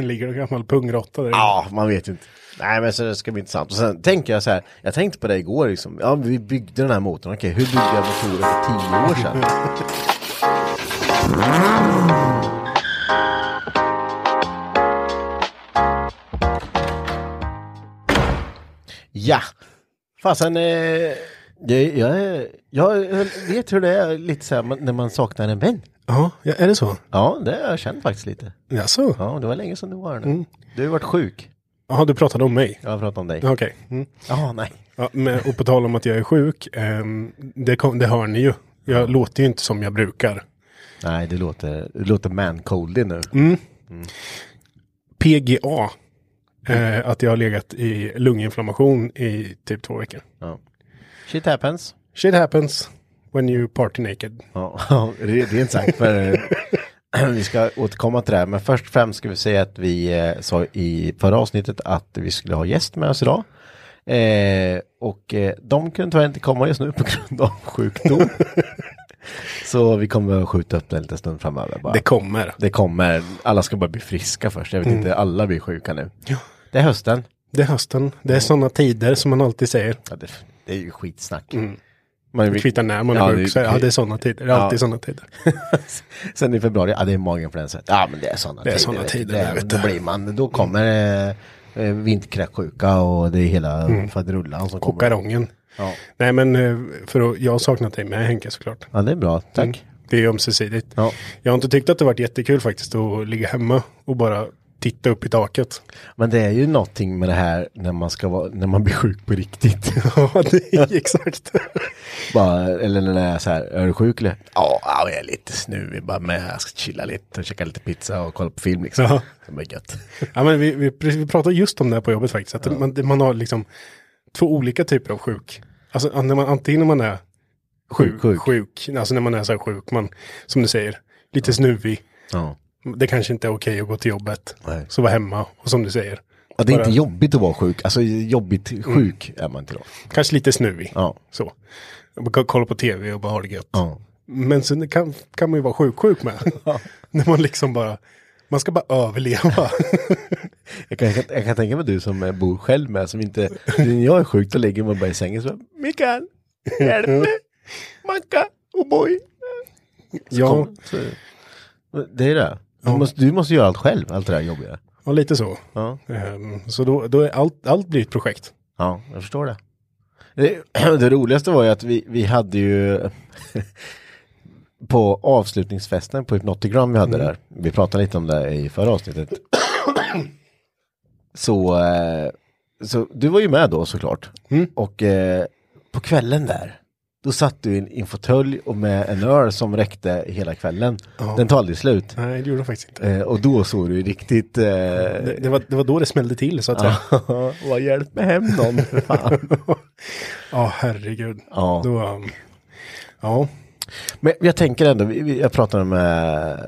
Ligger en gammal pungråtta där. Ja, man vet inte. Nej men så det ska bli intressant. Och sen tänker jag så här, jag tänkte på det igår liksom. Ja, vi byggde den här motorn. Okej, hur byggde jag motorer för tio år sedan? Ja, fasen. Eh, jag, jag, jag vet hur det är lite så här när man saknar en vän. Ja, ja, är det så? Ja, det har jag känt faktiskt lite. Jaså? Ja, det var länge sedan du var här nu. Du har varit sjuk. Jaha, du pratade om mig? Jag pratat om dig. Okej. Mm. Ja, nej. Ja, men, och på tal om att jag är sjuk, ehm, det, kom, det hör ni ju. Jag låter ju inte som jag brukar. Nej, det låter, det låter man-coldy nu. PGA. Eh, att jag har legat i lunginflammation i typ två veckor. Shit happens. Shit happens when you party naked. Ja, ja, det, det är inte sagt för vi ska återkomma till det här. Men först och främst ska vi säga att vi eh, sa i förra avsnittet att vi skulle ha gäst med oss idag. Eh, och eh, de kunde tyvärr inte komma just nu på grund av sjukdom. Så vi kommer att skjuta upp det en liten stund framöver. Bara. Det kommer. det kommer. Alla ska bara bli friska först. Jag vet inte, alla blir sjuka nu. Det är hösten. Det är hösten. Det är sådana tider som man alltid säger. Ja, det, det är ju skitsnack. Mm. Man, Det kvittar när man är Ja, sjuk. det- så, ja, det är sådana tider. Det är Ja. alltid sådana tider. Sen i februari, ja det är maginfluensa. Ja men det är sådana Det är tider. såna vet du. tider, Det, jag vet då det. blir man, då kommer eh, eh, vinterkräksjuka och det är hela Mm. faderullan som kommer. Kokarongen. Ja. Nej men eh, för att, jag har saknat dig med Henke såklart. ja det är bra, tack. Mm. Det är ömsesidigt. Ja. Jag har inte tyckt att det varit jättekul faktiskt att ligga hemma och bara titta upp i taket. Men det är ju någonting med det här när man ska vara, när man blir sjuk på riktigt. Ja, det är exakt. bara, eller när det är så här, är du sjuk eller? Ja, ja, jag är lite snuvig bara med, jag ska chilla lite och käka lite pizza och kolla på film liksom. Ja. Det är gött. Ja, men vi, vi, vi pratade just om det här på jobbet faktiskt. Att man, man har liksom två olika typer av sjuk. Alltså när man, antingen när man är Sjuk, sjuk. sjuk, alltså när man är så här sjuk, man, som du säger, lite snuvig. Ja. Det kanske inte är okej att gå till jobbet. Nej. Så vara hemma och som du säger. Och det är Bara- inte jobbigt att vara sjuk, alltså jobbigt sjuk är man inte då. Kanske lite snuvig. Ja. Så. Kolla på tv och bara ha det gött. Ja. Men sen kan, kan man ju vara sjuk-sjuk med. När man liksom bara, man ska bara överleva. Jag kan, jag, kan, jag kan tänka mig du som bor själv med, som inte, när jag är sjuk då ligger man bara i sängen så Mikael, hjälp mig, Macka, O'boy. ja, Kom, så, det är det. Du, måste, du måste göra allt själv, allt det där jobbiga. och lite så. Ja, Ehm, så då, då är allt, allt blir ett projekt. ja jag förstår det. Det, det roligaste var ju att vi, vi hade ju på avslutningsfesten på Hypnotigram vi hade där, vi pratade lite om det i förra avsnittet. så, eh, så du var ju med då såklart. Och eh, på kvällen där Då satt du i en, fåtölj och med en öl som räckte hela kvällen. Den tar aldrig slut. Nej, det gjorde de faktiskt inte. Eh, och då såg du ju riktigt... Eh, Det, det, var, det var då det smällde till så att säga. Vad hjälp mig hem någon. Ja, herregud. Ja. Då, um, ja, Men jag tänker ändå, jag pratade med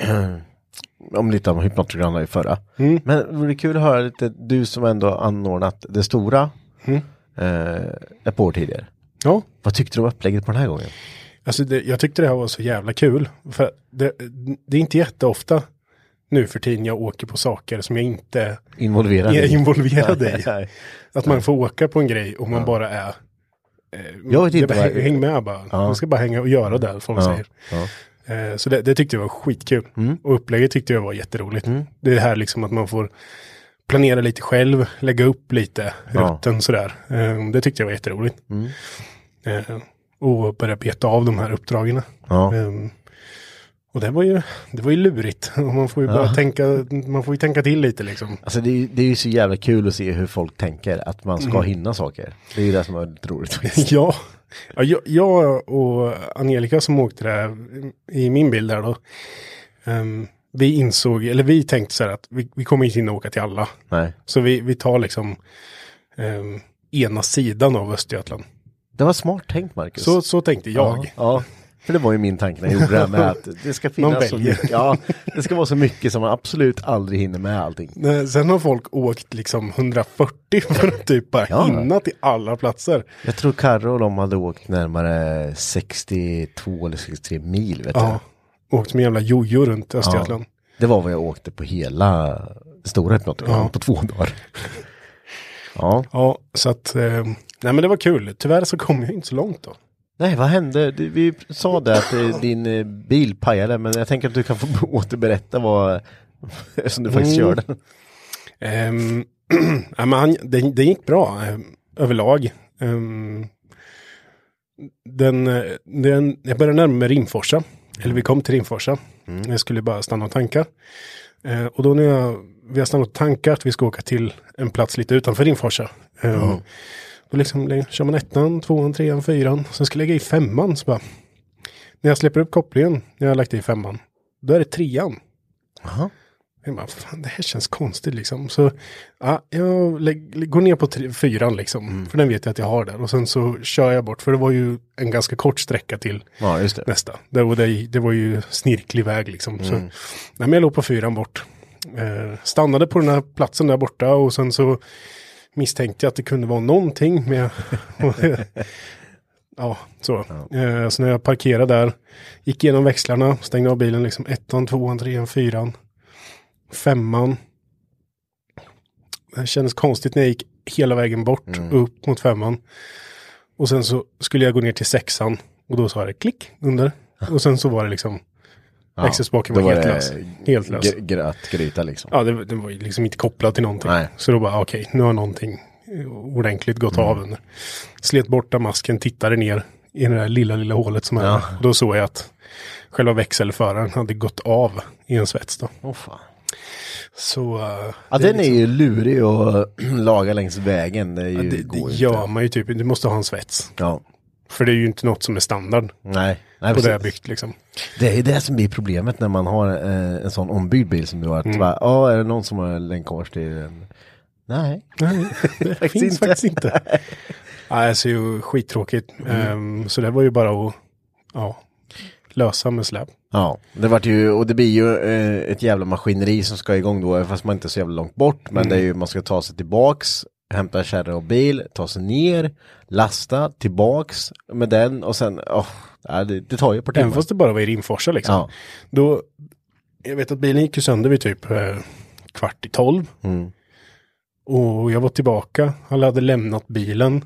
om lite om hypnotogram i förra. Mm. Men det vore kul att höra lite, du som ändå anordnat det stora Mm. eh, ett par år tidigare. Ja. Vad tyckte du om upplägget på den här gången? Alltså det, jag tyckte det här var så jävla kul. För det, det är inte jätteofta nu för tiden jag åker på saker som jag inte Involverad är i? involverad i. Att man får åka på en grej och man bara är... Eh, Jag vet inte det- vad- Häng med bara. Ja. Man ska bara hänga och göra det, folk Ja, säger. ja. Eh, så det, det tyckte jag var skitkul. Mm. Och upplägget tyckte jag var jätteroligt. Det är här liksom att man får planera lite själv, lägga upp lite Ja. rutten sådär. Eh, det tyckte jag var jätteroligt. Mm. Eh, och börja beta av de här uppdragen. Ja. Ehm, och det var ju, det var ju lurigt. Man får ju bara Ja. tänka, man får ju tänka till lite liksom. Alltså det är, det är ju så jävla kul att se hur folk tänker, att man Mm. ska hinna saker. Det är ju det som är roligt. Ja, ja jag, och Angelica som åkte där i min bild där då. ehm, vi insåg, eller vi tänkte så här att vi, vi kommer inte hinna åka till alla. Nej. Så vi, vi tar liksom ehm, ena sidan av Östergötland. Det var smart tänkt Marcus. Så, så tänkte jag. Ja, ja, för det var ju min tanke när jag gjorde det här med att det ska finnas så mycket. Ja, det ska vara så mycket som man absolut aldrig hinner med allting. Nej, Sen har folk åkt liksom 140 för att typ bara Ja. hinna till alla platser. Jag tror Carro och de hade åkt närmare 62 eller 63 mil vet Ja, åkt med jävla jojo runt. Östergötland. Det var vad jag åkte på hela stora hypnotogram Ja. på två dagar. Ja, Ja, så att, eh, nej men det var kul. Tyvärr så kom jag inte så långt då. nej vad hände? Du, Vi sa det att eh, din eh, bil pajade men jag tänker att du kan få återberätta vad som du faktiskt Mm. körde. Ehm, ja, men han, det, det gick bra eh, överlag. Ehm, den, eh, den, jag började närma mig Rimforsa. Eller vi kom till Rimforsa. Jag skulle bara stanna och tanka. Eh, och då när jag, vi har stannat och tankat, vi ska åka till en plats lite utanför Rimforsa. Eh, Då liksom kör man ettan, tvåan, trean, fyran. Sen ska jag lägga i femman. Så bara, när jag släpper upp kopplingen, när jag har lagt i femman, då är det trean. Jaha. Jag bara, fan det här känns konstigt liksom. Så ja, jag går ner på tre, fyran liksom. För den vet jag att jag har där. Och sen så kör jag bort. För det var ju en ganska kort sträcka till Ja, nästa. Det, var- det, det var ju snirklig väg liksom. Så, nej, men jag låg på fyran bort. Eh, stannade på den här platsen där borta. Och sen så misstänkte jag att det kunde vara någonting med... ja, så. Eh, så när jag parkerade där, gick igenom växlarna, stängde av bilen liksom ettan, tvåan, trean, fyran, femman. Det kändes konstigt när jag gick hela vägen bort, upp mot femman. Och sen så skulle jag gå ner till sexan och då sa det klick under. Och sen så var det liksom, Ja, växelspaken då var, helt lös. Helt lös. gr- Grötgryta liksom. Ja, det, det var liksom inte kopplat till någonting. Nej. Så då bara, okej, nu har någonting ordentligt gått Mm. av under. Slet borta masken, tittade ner i det där lilla, lilla hålet som är Ja. Då såg jag att själva växelföraren hade gått av i en svets då. Åh fan. Så... eh, Ja, den är liksom- ju lurig att laga längs vägen. Det, är Ja, det, det gör man ju typ, du måste ha en svets. Ja. För det är ju inte något som är standard Nej, nej på det byggt liksom. Det är det som blir problemet när man har eh, en sån ombyggd bil som du har. Att Mm. bara, ja, är det någon som har länkkors till den? Nej. Nej, det Faktiskt finns inte. faktiskt inte. Nej, det är ju skittråkigt. Mm. Ehm, så det var ju bara att ja, lösa med släp. Ja, det vart ju, och det blir ju eh, ett jävla maskineri som ska igång då, fast man inte är så jävla långt bort. Men det är ju, man ska ta sig tillbaks, hämta kärra och bil, ta sig ner, lasta, tillbaks med den och sen, ja, det, det tar ju ett par Även timmar. fast det bara var i Rimforsa liksom. Ja. Då, jag vet att bilen gick ju sönder vid typ eh, kvart i tolv. Mm. Och jag var tillbaka. Han hade lämnat bilen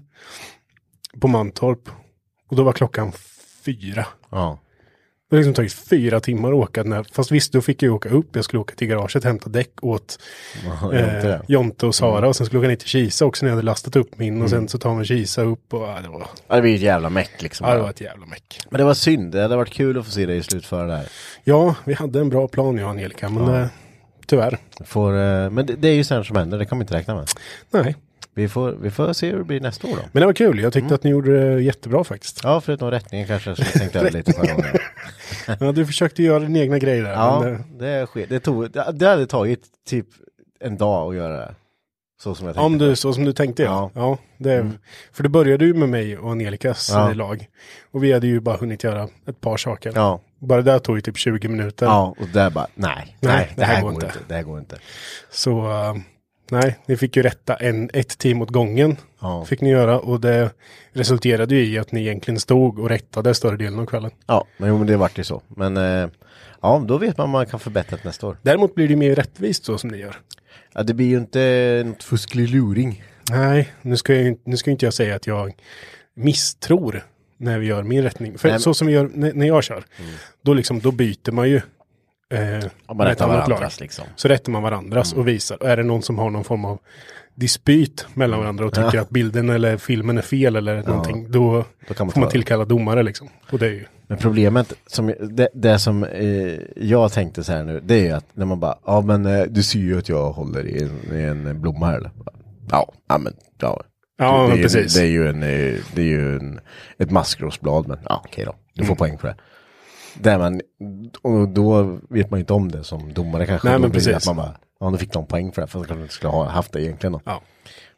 på Mantorp. Och då var klockan fyra. Ja. Det har liksom tagit fyra timmar att åka. När, fast visst, då fick jag åka upp. Jag skulle åka till garaget, hämta däck åt Ja, eh. Jonte och Sara. Och sen skulle jag åka ner till Kisa också när jag hade lastat upp min. Och sen så tar man Kisa upp. Och, ja, det, var, Ja, det blir ett jävla meck liksom. ja, det var ett jävla meck. Men det var synd, det hade varit kul att få se dig slutföra det här. Ja, vi hade en bra plan jag och Angelica. Men eh, tyvärr. Får, eh, men det, det är ju sånt som händer, det kan man inte räkna med. Nej. Vi får, vi får se hur det blir nästa år då. Men det var kul, jag tyckte Mm. att ni gjorde det jättebra faktiskt. Ja, förutom rättningen kanske som jag tänkte över lite förra gången. Ja, du försökte göra din egna grej där. Ja, men, eh, det, sker. det, tog, det, det hade tagit typ en dag att göra det. Så som jag tänkte. om du, så som du tänkte ja. Ja. Mm. det, För det började ju med mig och Angelikas Ja. lag. Och vi hade ju bara hunnit göra ett par saker. Ja, Bara det där tog ju typ 20 minuter. ja, och där bara, nej, nej, det, här går inte. Det här går inte. Så eh, nej, ni fick ju rätta en, ett team åt gången. Ja. Fick ni göra och det resulterade ju i att ni egentligen stod och rättade större delen av kvällen. Ja, men, det vart ju så. Men eh, ja, då vet man man kan förbättra det nästa år. Däremot blir det mer rättvist så som ni gör. Ja, det blir ju inte något fusklig luring. Nej, nu ska, jag, nu ska inte jag säga att jag misstror när vi gör min rättning. För Nej, så som vi gör när, jag kör, då, liksom, då byter man ju eh, man med ett annat liksom. Så rättar man varandras och visar. Och är det någon som har någon form av dispyt mellan varandra och tycker att bilden eller filmen är fel eller någonting, då, Då kan man får man tillkalla domare liksom. Och det är ju, Men problemet, som, det, det som eh, jag tänkte så här nu, det är ju att när man bara, ja men eh, du ser ju att jag håller i en, i en blomma här. eller?" Ja, ja men, ja. Ja, det, är, precis. Det är ju, en, eh, det är ju en, ett maskrosblad, men ja okej då, du får Mm. poäng för det. Där man, och då vet man ju inte om det som domare kanske. Nej, Då men precis. Att man bara, ja nu fick de poäng för det, för att de skulle ha haft det egentligen då. ja.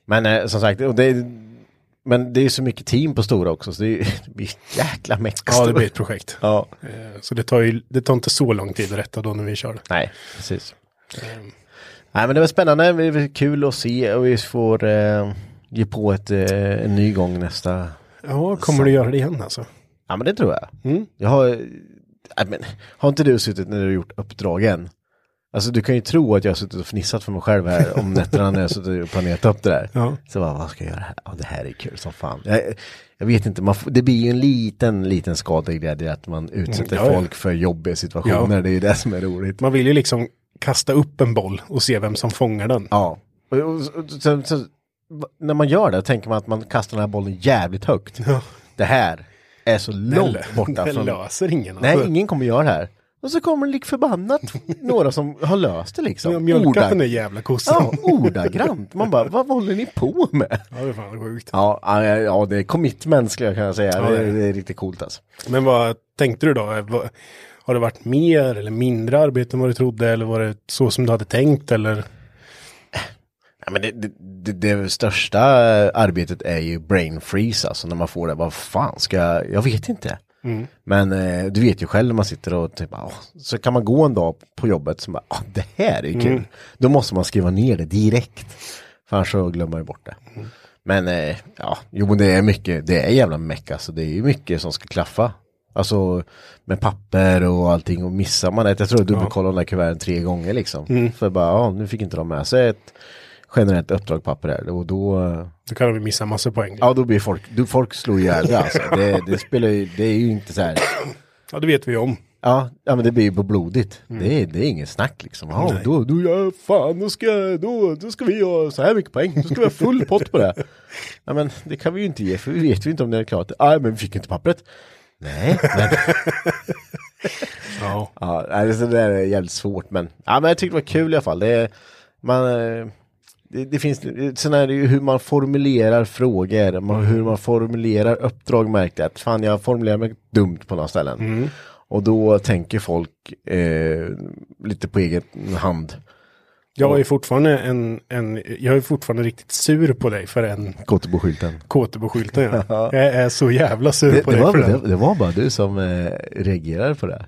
Men eh, som sagt, och det, är- men det är så mycket team på stora också, så det, är, det blir ett jäkla meck. ja, det blir ett projekt. Ja. Eh, Så det tar ju det tar inte så lång tid att rätta då när vi kör det. Nej, precis. Nej men det var spännande, det var kul att se och vi får eh, ge på ett, eh, en ny gång nästa. Ja, kommer du göra det igen alltså? Ja men det tror jag. Mm. Jag har, äh, men, har inte du suttit när du har gjort uppdragen? Alltså du kan ju tro att jag har suttit och fnissat för mig själv här om nätterna när jag suttit och planerat upp det där. Ja. Så bara, vad ska jag göra här? Ja det här är kul som fan. Jag, jag vet inte, man, det blir ju en liten, liten skadeglädje att man utsätter Mm, ja, ja. folk för jobbiga situationer. Det är ju det som är roligt. Man vill ju liksom kasta upp en boll och se vem som fångar den. Ja. Och, och, och, så, så, när man gör det tänker man att man kastar den här bollen jävligt högt. Det här är så långt borta det från... löser ingen. Nej, alltså. ingen kommer göra det här. Och så kommer det lik förbannat några som har löst det liksom. Mjölkat Ordag- den där jävla kossan. Ja, ordagrant. Man bara, vad håller ni på med? Ja, det är fan sjukt. Ja, ja, det är commitment skulle jag kunna säga. Ja, det, är, det. är riktigt coolt alltså. Men vad tänkte du då? Har det varit mer eller mindre arbete än vad du trodde? Eller var det så som du hade tänkt? Eller? Ja, men det, det, det, största arbetet är ju brain freeze, alltså när man får det, vad fan ska jag, jag vet inte. Men eh, du vet ju själv när man sitter och typ, ah, så kan man gå en dag på jobbet som bara, ah, det här är kul. Då måste man skriva ner det direkt. För annars så glömmer man ju bort det. Men eh, ja, jo det är mycket, det är jävla meck alltså. Det är ju mycket som ska klaffa. Alltså med papper och allting och missar man det. Jag tror jag dubbelkollade de där kuverten tre gånger liksom. För bara, ja nu fick inte de med sig ett generellt uppdragpapper här. Och då, Då kan vi missa massa poäng. ja då blir folk, då, folk slår ihjäl det alltså. Det, det spelar ju, det är ju inte så här. Ja, det vet vi om. Ja, ja men det blir ju på blodigt. Det, är, det är inget snack liksom. Ja, Nej. då, då, ja, fan, då ska, då, då ska vi ha så här mycket poäng. Då ska vi ha full pott på det. Ja men det kan vi ju inte ge för vi vet ju inte om det är klart. Nej men vi fick inte pappret. Nej, men Ja. ja, nej, så det där är jävligt svårt men. Ja men jag tyckte det var kul i alla fall. Det, man, eh, det, det finns, sen är det ju hur man formulerar frågor, man, hur man formulerar uppdrag märkte jag att fan jag formulerar mig dumt på några ställen. Och då tänker folk eh, lite på egen hand. Jag är fortfarande en, en, jag är fortfarande riktigt sur på dig för en Kotteboskylten. KTB-skylten. Ja. Jag är så jävla sur Det, på det, dig var, för det, den. det var bara du som eh, reagerade på det.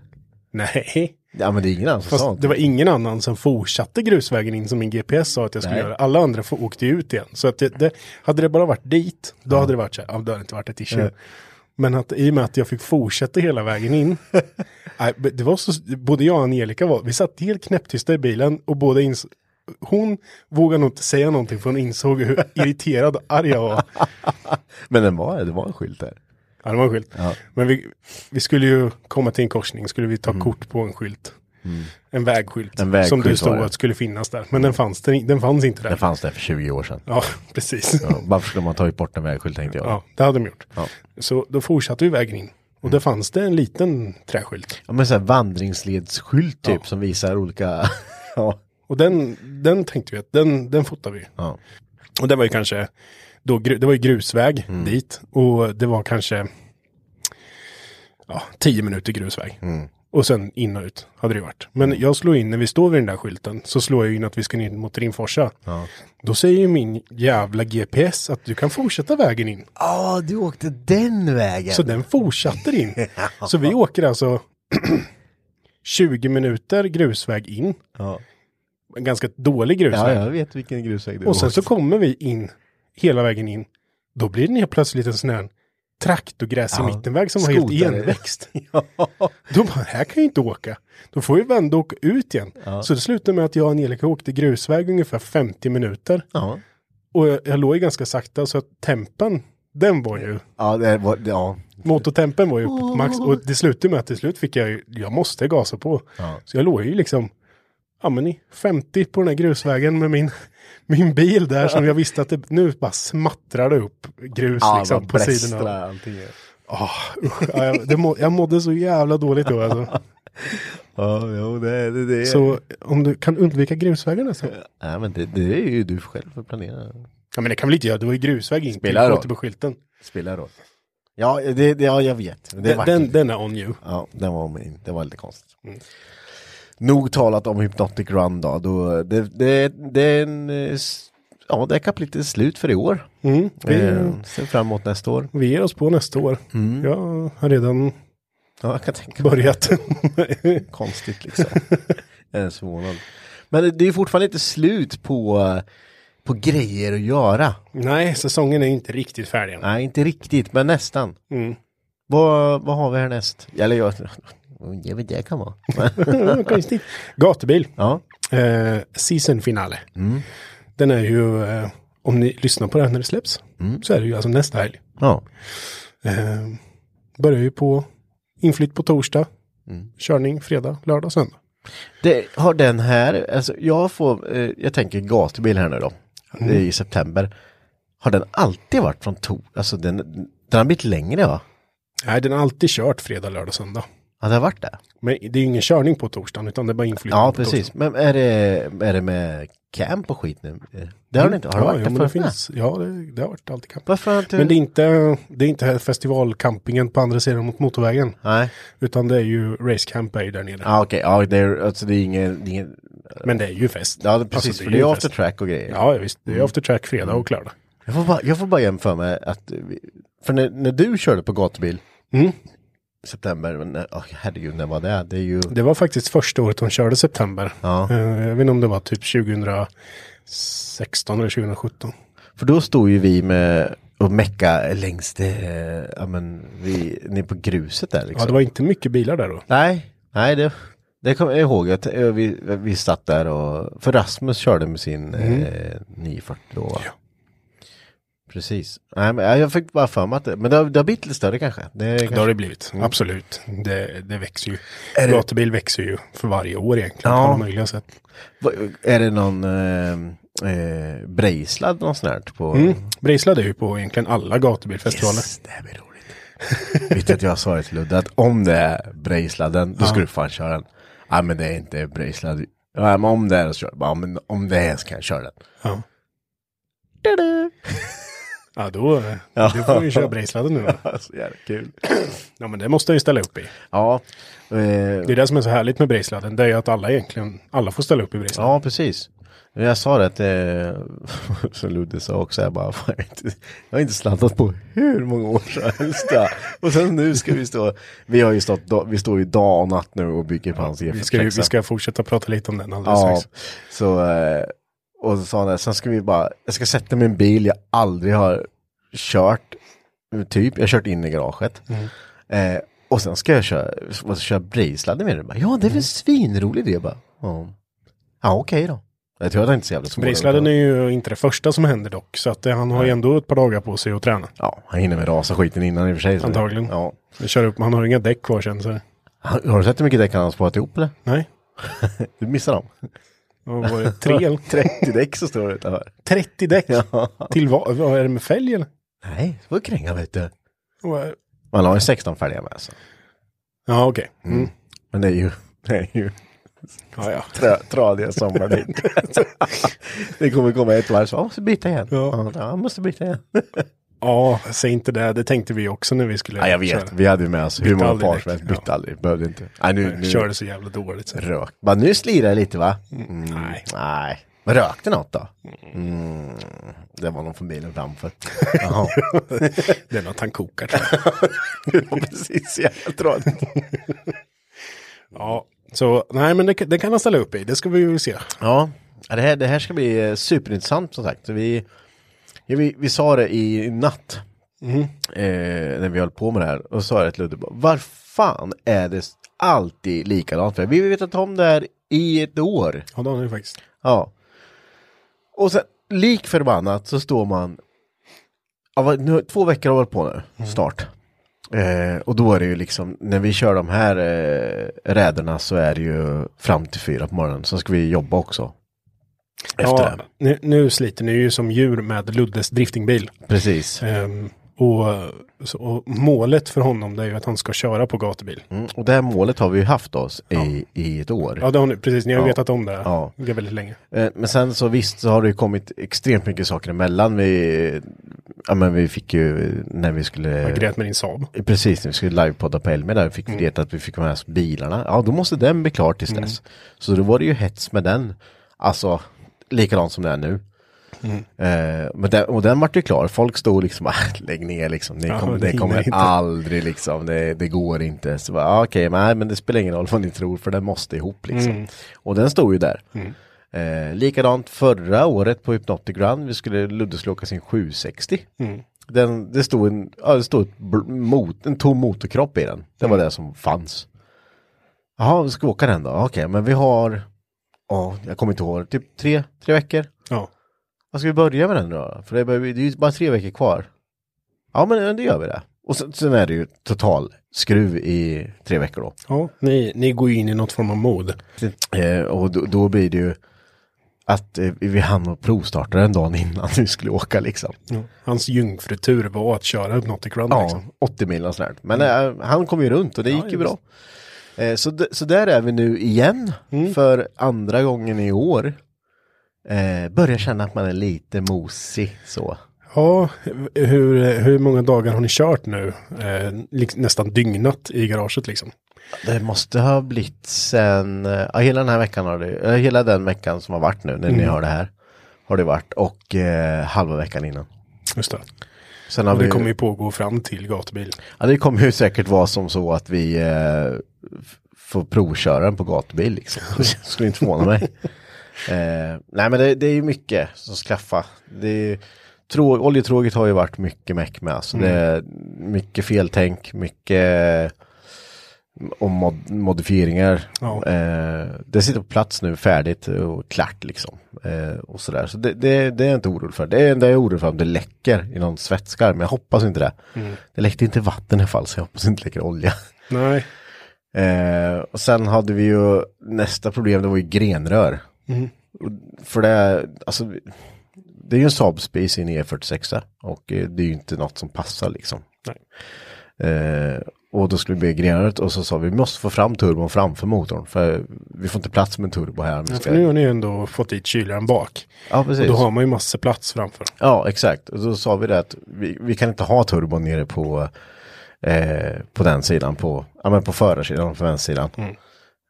Nej, Ja men det är ingen annan som sa fast det var ingen annan som fortsatte grusvägen in som min GPS sa att jag skulle Nej. göra. Alla andra åkte ju ut igen. Så att det, det, hade det bara varit dit, då hade det varit så här, ja, det hade inte varit ett issue. Nej. Men att i och med att jag fick fortsätta hela vägen in, nej, det var så, både jag och Angelica var, vi satt helt knäpptysta i bilen och båda ins hon vågade nog inte säga någonting för hon insåg hur irriterad och arg jag var. Men den var, det var en skylt där. Ja, det var en skylt. Ja. Men vi, vi skulle ju komma till en korsning, skulle vi ta kort på en skylt. En vägskylt. Mm. En vägskylt som det stod att skulle finnas där. Men den fanns, den, den fanns inte där. Den fanns där för 20 år sedan. Ja, precis. Ja, varför skulle man tagit bort en vägskylt tänkte jag. Ja, det hade de gjort. Ja. Så då fortsatte vi vägen in. Och där fanns det en liten träskylt. Ja men såhär vandringsledsskylt typ som visar olika, ja. Och den, den tänkte vi att den, den fotar vi. ja. Och det var ju kanske, då, det var ju grusväg dit. Och det var kanske ja, tio minuter grusväg. Och sen in och ut hade det varit. Men jag slår in, när vi står vid den där skylten, så slår jag in att vi ska in mot Rimforsa. Då säger ju min jävla GPS att du kan fortsätta vägen in. Ja, du åkte den vägen. Så den fortsatte in. Så vi åker alltså 20 minuter grusväg in. Ja. En ganska dålig ja, grusväg. jag vet vilken grusväg du och sen åkte. så kommer vi in hela vägen in. Då blir det helt plötsligt en sån här traktorgräs i Ja, mittenväg som var helt igenväxt. ja. Då bara, här kan jag inte åka. Då får vi vända och åka ut igen. Så det slutade med att jag och Angelica åkte grusväg ungefär 50 minuter. ja. Och jag, jag låg ju ganska sakta så att tempen, den var ju, Ja, det var, ja. motortempen var ju uppe på max. Och det slutade med att till slut fick jag ju, jag måste gasa på. Ja. Så jag låg ju liksom, ja men i 50 på den här grusvägen med min, min bil där som jag visste att det nu bara smattrade upp grus Ja, liksom på sidorna. allting. Usch, ja, jag, det må, jag mådde så jävla dåligt då alltså. Ja, jo, det, det, det. Så om du kan undvika grusvägarna så. Ja, men det, det är ju du själv som planerar. Ja men det kan väl inte göra, det var ju grusväg in Spelar roll. återbeskylten. Spelar roll. Ja, det, det, ja jag vet. Den, den, den är on you. Ja, den var, min, det var lite konstigt. Nog talat om Hypnotic Run då. då det, det, det är en, eh, ja, det är kapitlet slut för i år. Mm, vi, Eh, ser fram emot nästa år. vi ger oss på nästa år. Mm. Jag har redan Ja, jag kan tänka börjat. Konstigt liksom. jag är förvånad. Men det- är fortfarande inte slut på, på grejer att göra. Nej, säsongen är inte riktigt färdig än. Nej, inte riktigt, men nästan. Mm. Vad, vad har vi härnäst? Eller jag, jag vet det kan vara. Konstigt. Gatubil. ja, Eh, season finale. Mm. Den är ju, eh, om ni lyssnar på här när det släpps, Mm. så är det ju alltså nästa helg. ja. Eh, börjar ju på inflytt på torsdag. Mm. Körning fredag, lördag, söndag. Det, har den här, alltså jag får, eh, jag tänker gatubil här nu då. Mm. I september. Har den alltid varit från Tor? Alltså den, den har blivit längre va? Nej, den har alltid kört fredag, lördag, söndag. Ja, det har varit det? Men det är ju ingen körning på torsdagen, utan det är bara inflytt Ja, precis. Men är det, är det med camp och skit nu? Det har det inte, har det ja, varit jo, det det finns, Ja, det, det har varit alltid kamp. Varför inte... Men det är inte, det är inte festivalcampingen på andra sidan mot motorvägen. Nej, Utan det är ju racecamp är ju där nere. ja okej, ja det är, alltså det är ingen, det är ingen Men det är ju fest. ja det, precis, Alltså, för det är after track och grejer. Ja, visst. Det är Mm. after track fredag och lördag. Jag får bara, jag får bara jämföra med att, för när, när du körde på gatubil, Mm. September, men, herregud, när var det? Det är ju, Det var faktiskt första året de körde september. ja. Eh, Jag vet inte om det var typ 2016 eller 2017. För då stod ju vi med och mecka längs det, ja men, vi, nere på gruset där liksom. Ja, det var inte mycket bilar där då. Nej, nej det, det kommer jag ihåg. Att eh, vi, vi satt där och, för Rasmus körde med sin eh, 940 då. Ja. Precis. Nej, men jag fick bara för mig att det, men det har, det har blivit lite större kanske. Det, Det har kanske det blivit. Absolut. Det, det växer ju. Är det- Gatubil växer ju för varje år egentligen. Ja. På alla möjliga sätt. Va- är det någon eh, eh, brejslad någon sån här på? Mm. Brejslad är ju på egentligen alla gatubilfestivaler. Yes, det blir roligt. Vet du att jag har svarat till Ludde att om det är brejsladen, då ska du fan köra den. Ja men det är inte brejslad. Ja men om det är så kör jag. Ja men om det är så kan jag köra den. Ja. Ja, då, Ja. då får vi köra Brejsladen nu. då. så jävla kul. Ja, men det måste jag ju ställa upp i. Ja, eh, Det är det som är så härligt med Brejsladden. Det är ju att alla egentligen, alla får ställa upp i Brejsladden. ja precis. Jag sa det att, eh, som Ludde sa också, jag bara, jag, har inte, jag har inte slantat på hur många år som helst. Ja. Och sen nu ska vi stå, vi har ju stått, vi står ju dag och natt nu och bygger på hans vi, ska, vi E46. ska fortsätta prata lite om den alldeles Ja, strax. så, eh, och så sa han det, sen ska vi bara, jag ska sätta en bil jag aldrig har kört, typ, jag har kört in i garaget. Eh, och sen ska jag köra, vad, köra brejsladden med den. Bara, Ja, det är väl svinrolig idé bara. Ja, ja okej då. Jag tror att det inte är så jävla svårt. Brejsladden är ju inte det första som händer dock. Så att eh, han har ju ändå ett par dagar på sig att träna. Ja, han hinner med rasa skiten innan i och för sig. Antagligen. Ja. Vi kör upp, han har inga däck kvar sen så. Har har du sett hur mycket däck han har sparat ihop eller? Nej. Du missar dem. Vad var det? Tre eller? 30 däck så står det utanför. 30 däck? Ja. Till vad? Vad är det med fälg eller? Nej, det var kränga vet du. Vad Man har ju 16 färdiga med alltså. Ja, okej. Mm. Men det är ju, det är ju Ja, ja. Trö, tradiga sommardäck. det kommer komma ett varv så, ja, måste byta igen. Ja. Ja, jag måste byta igen. Ja, säg inte det. Det tänkte vi också när vi skulle Ja, jag vet, köra. vi hade ju med oss hur många par som helst, bytte Ja. aldrig, behövde inte. Nej, nu, nu Körde så jävla dåligt. Så. rök. Bara, nu slirar det lite va? Mm, nej. Nej. Men rökte något då? Mm. Det var någon från bilen framför. Det är något han kokar. jag. det var precis jävla. Ja, så nej, men det, det kan han ställa upp i. Det ska vi ju se. Ja, det här, det här ska bli eh, superintressant som sagt. Vi, ja, vi, vi sa det i natt. Eh, när vi höll på med det här. Och sa det till Ludde. Var fan är det alltid likadant? För vi har vetat om det här i ett år. Ja, det har ni faktiskt. Ja. Och sen lik förbannat så står man. Ja, nu, två veckor har varit på nu, snart. Eh, och då är det ju liksom, när vi kör de här eh, räderna så är det ju fram till fyra på morgonen. Sen ska vi jobba också. Efter Ja, nu, nu sliter ni ju som djur med Luddes driftingbil. Precis. Ehm, och, så, och målet för honom det är ju att han ska köra på gatubil. Mm. Och det här målet har vi ju haft oss i, i ett år. Ja, det har ni, precis. Ni har Ja. vetat om det. Ja. Det är väldigt länge. Eh, Men sen så visst så har det ju kommit extremt mycket saker emellan. Vi, ja men vi fick ju när vi skulle... Jag grät med din Saab. Precis, när vi skulle livepodda på Elmia där fick vi veta att vi fick med oss bilarna. Ja, då måste den bli klar tills dess. Så då var det ju hets med den. Alltså, likadant som det är nu. Eh, men den, och den vart ju klar. Folk stod liksom, ah, lägg ner liksom. Ni Ja, kommer, det kommer inte. aldrig liksom. Det, det går inte. Så bara, ah, okej, nej men det spelar ingen roll vad ni tror för den måste ihop liksom. Och den stod ju där. Eh, likadant förra året på Hypnotic Run. Vi skulle, Ludde skulle åka sin 760. Den, det stod en, ja, det stod mot, en tom motorkropp i den. Det var det som fanns. Jaha, vi ska åka den då? Okej, men vi har, ja, jag kommer inte ihåg, typ tre, tre veckor. Ja. Vad ska vi börja med den då? För det, är- det är ju bara tre veckor kvar. Ja, men det gör vi det. Och sen, sen är det ju total skruv i tre veckor då. ja ni, ni går ju in i något form av mod. Eh, och då, då blir det ju att eh, vi hann och provstarta den dagen innan vi skulle åka liksom. Ja. Hans jungfrutur var att köra Hypnotic Run. Ja, Liksom. 80 mil och sådär. Men eh, han kom ju runt och det Ja, gick ju just. Eh, så, så där är vi nu igen Mm. för andra gången i år. Eh, börjar känna att man är lite mosig så. Ja, hur, hur många dagar har ni kört nu? Eh, nästan dygnat i garaget liksom. Det måste ha blivit sen, eh, ja, hela den här veckan har det, eh, hela den veckan som har varit nu när ni Mm. hör det här. Har det varit och eh, halva veckan innan. Just det. Sen har Och det vi, kommer ju pågå fram till gatubil. ja, det kommer ju säkert vara som så att vi eh, får provköra den på gatubil liksom. Det skulle inte förvåna mig. Eh, nej men det, det är ju mycket som ska klaffa. Det är, tråg, oljetråget har ju varit mycket meck med. Alltså det är mycket feltänk, mycket och mod, modifieringar. Ja. Eh, det sitter på plats nu färdigt och klart liksom. Eh, och sådär. Så det, det, det är jag inte orolig för. Det är det jag är orolig för om det läcker i någon svetskar. Men jag hoppas inte det. Det läckte inte vatten i alla fall så jag hoppas inte läcker olja. Nej. Eh, och sen hade vi ju nästa problem, det var ju grenrör. Och För det, är- alltså, det är ju en Saab Space i en E46 där, och eh, det är ju inte något som passar liksom. Nej. Eh, och då skulle vi bygga grenröret och så sa vi, vi måste få fram turbon framför motorn, för vi får inte plats med en turbo här. Ja, för nu har ni ju ändå fått dit kylaren bak. Ja, Och precis. då har man ju massor plats framför. Ja, exakt. Och då sa vi det att vi, vi kan inte ha turbon nere på, eh, på den sidan, på, ja, men på förarsidan, på vänstersidan.